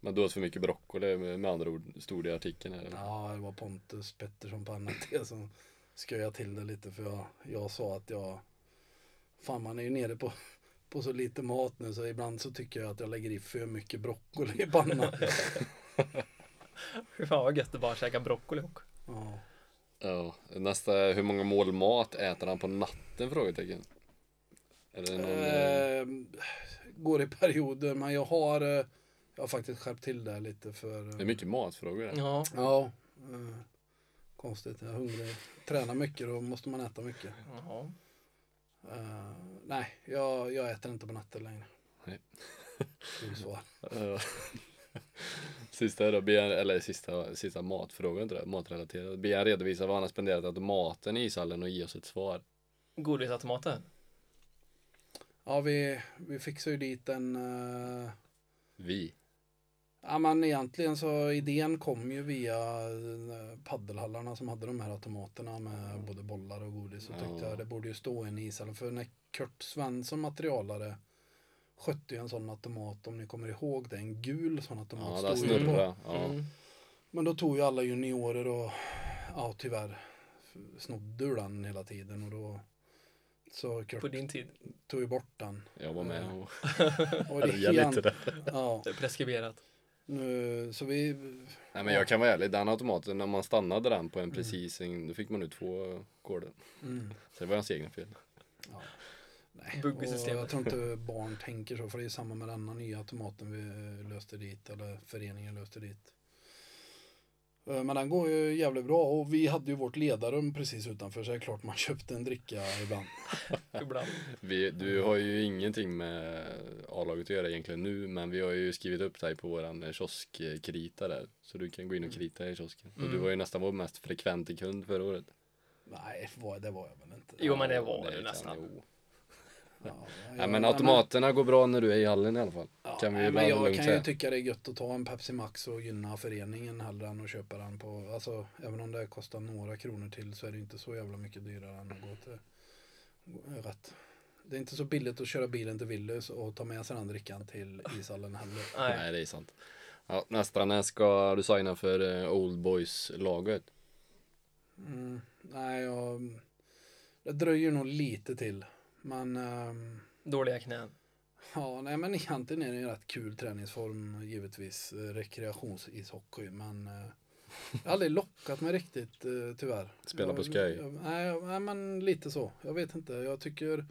Men du åt för mycket broccoli med, med andra ord, stod det i artikeln här. Ja, det var Pontus Pettersson på NT (laughs) som sköjade till det lite för jag, jag sa att jag Fan man är ju nere på, på så lite mat nu så ibland så tycker jag att jag lägger i för mycket broccoli i pannan. Fy (laughs) (laughs) fan vad gött att bara käka broccoli och. Ja. Ja, nästa, hur många mål mat äter han på natten? Frågetecken. Det någon, eh, Eh, går i perioder men jag har eh, Jag har faktiskt skärpt till det lite för eh, det är mycket matfrågor här. Ja. Ja eh, Konstigt, jag är hungrig Tränar mycket då måste man äta mycket Jaha. Eh, Nej, jag, jag äter inte på natten längre Nej. Svar. (laughs) Sista då, be han, eller sista, sista matfrågan tror jag, matrelaterad. Be han redovisa vad han har spenderat automaten i ishallen och ge oss ett svar. Godisautomaten. Ja vi, vi fixar ju dit en eh, Vi. Ja men egentligen så idén kom ju via eh, paddelhallarna som hade de här automaterna med både bollar och godis. Och Ja. tyckte jag det borde ju stå en i ishallen. För när Kurt Svensson materialare skötte ju en sån automat om ni kommer ihåg det. En gul sån automat. Ja, stod ju på. Ja. Mm. Men då tog ju alla juniorer och ja tyvärr snodde ur den hela tiden och då så Kurt På din tid. tog ju bort den. Jag var med och (laughs) Och det är lite där. Ja, Det är preskriberat. nu, så vi, Nej men jag kan vara ärlig, den automaten när man stannade den på en precis, en- då fick man ut två koder. mm, Så det var hans egna fel. ja. Nej, Bugg i och systemet. jag tror inte barn tänker så för det är samma med denna nya automaten vi löste dit eller föreningen löste dit. Eh, Men den går ju jävligt bra och vi hade ju vårt ledarrum precis utanför så det är klart man (laughs) köpte en dricka ibland. (laughs) Ibland. Vi, du har ju ingenting med A-laget att göra egentligen nu, men vi har ju skrivit upp dig på våran kioskkrita där. Så du kan gå in och krita i kiosken. Och du Mm. var ju nästan vår mest frekvente kund förra året. Nej, det var jag väl inte. Jo, men det var det du kan nästan. jo. Ja, (laughs) jag- men automaterna går bra när du är i hallen i alla fall. Ja, kan vi nej, bara men jag kan ju säga. tycka det är gött att ta en Pepsi Max och gynna föreningen hellre än att köpa den på, alltså även om det kostar några kronor till så är det inte så jävla mycket dyrare än att gå till rätt. Det är inte så billigt att köra bilen till Willys och ta med sig den drickan till ishallen heller. (laughs) Nej. Nej det är sant. Ja, nästa, när ska du signa för eh, Old Boys-laget? Mm, nej, jag, det dröjer nog lite till. Men ehm, Dåliga knän. Ja, nej men egentligen är det en rätt kul träningsform givetvis. eh, Rekreationsishockey men eh, jag har aldrig lockat mig riktigt eh, tyvärr. Spela på jag- Nej, nej men lite så. Jag vet inte. Jag tycker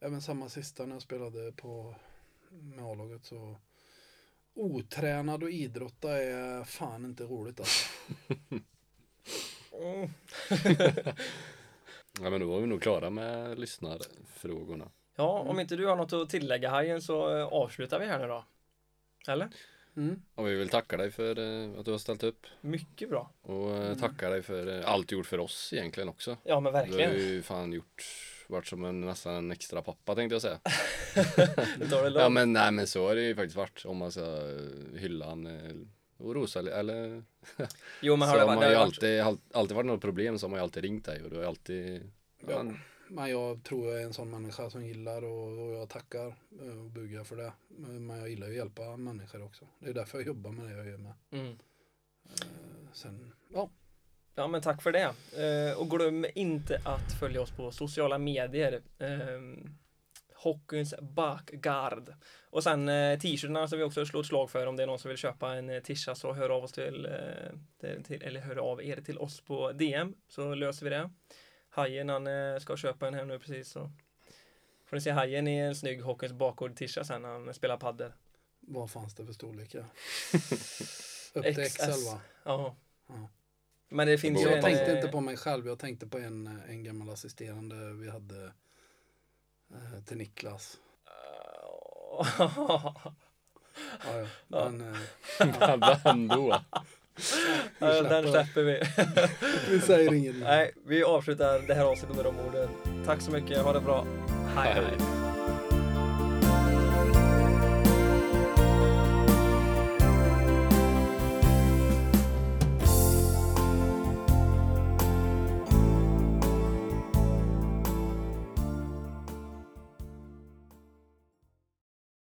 även samma sista när jag spelade på med A-laget så otränad och idrotta är fan inte roligt alltså. (laughs) (laughs) (laughs) Mm. Ja men då var vi nog klara med lyssnarfrågorna. Ja, om inte du har något att tillägga Hajen så eh, avslutar vi här nu då. Eller? Mm. Och vi vill tacka dig för eh, att du har ställt upp. Mycket bra. Och eh, tacka dig för allt du gjort för oss egentligen också. Ja, men Du har verkligen. ju fan gjort, varit som en, nästan en extra pappa tänkte jag säga. (laughs) Du tar det Ja lugnt. men nej men så har det ju faktiskt varit om man ska hylla eh, och rosa eller Jo, men har det varit... man Det ju har varit alltid, all- alltid varit något problem så har man ju alltid ringt dig och du har ju alltid Ja. ja. Men jag tror jag är en sån människa som gillar och, och jag tackar eh, och bugar för det. Men jag gillar ju att hjälpa människor också. Det är därför jag jobbar med det jag gör med. mm. Eh, Sen, ja, Ja, men tack för det. Eh, och glöm inte att följa oss på sociala medier. Hockeyns bakgard. Och sen eh, t-shirtarna som vi också slår ett slag för om det är någon som vill köpa en eh, tisha så hör av oss till, eh, till, eller hör av er till oss på DM så löser vi det. Hajen han eh, ska köpa en här nu precis så får ni se Hajen i en snygg Hockeyns bakgård tisha sen när han spelar padel. vad fanns det för storlekar? (laughs) Upp till. XL va? Ja. Ja. Men det finns ju borde Jag en... tänkte eh, inte på mig själv, jag tänkte på en, en gammal assisterande vi hade till Niklas. (laughs) Ja, ja. Men, eh, (laughs) (laughs) Ja, Den släpper- släpper vi. vi säger inget. Nej, vi avslutar det här avsnittet med de orden. Tack så mycket, ha det bra. Hej hej.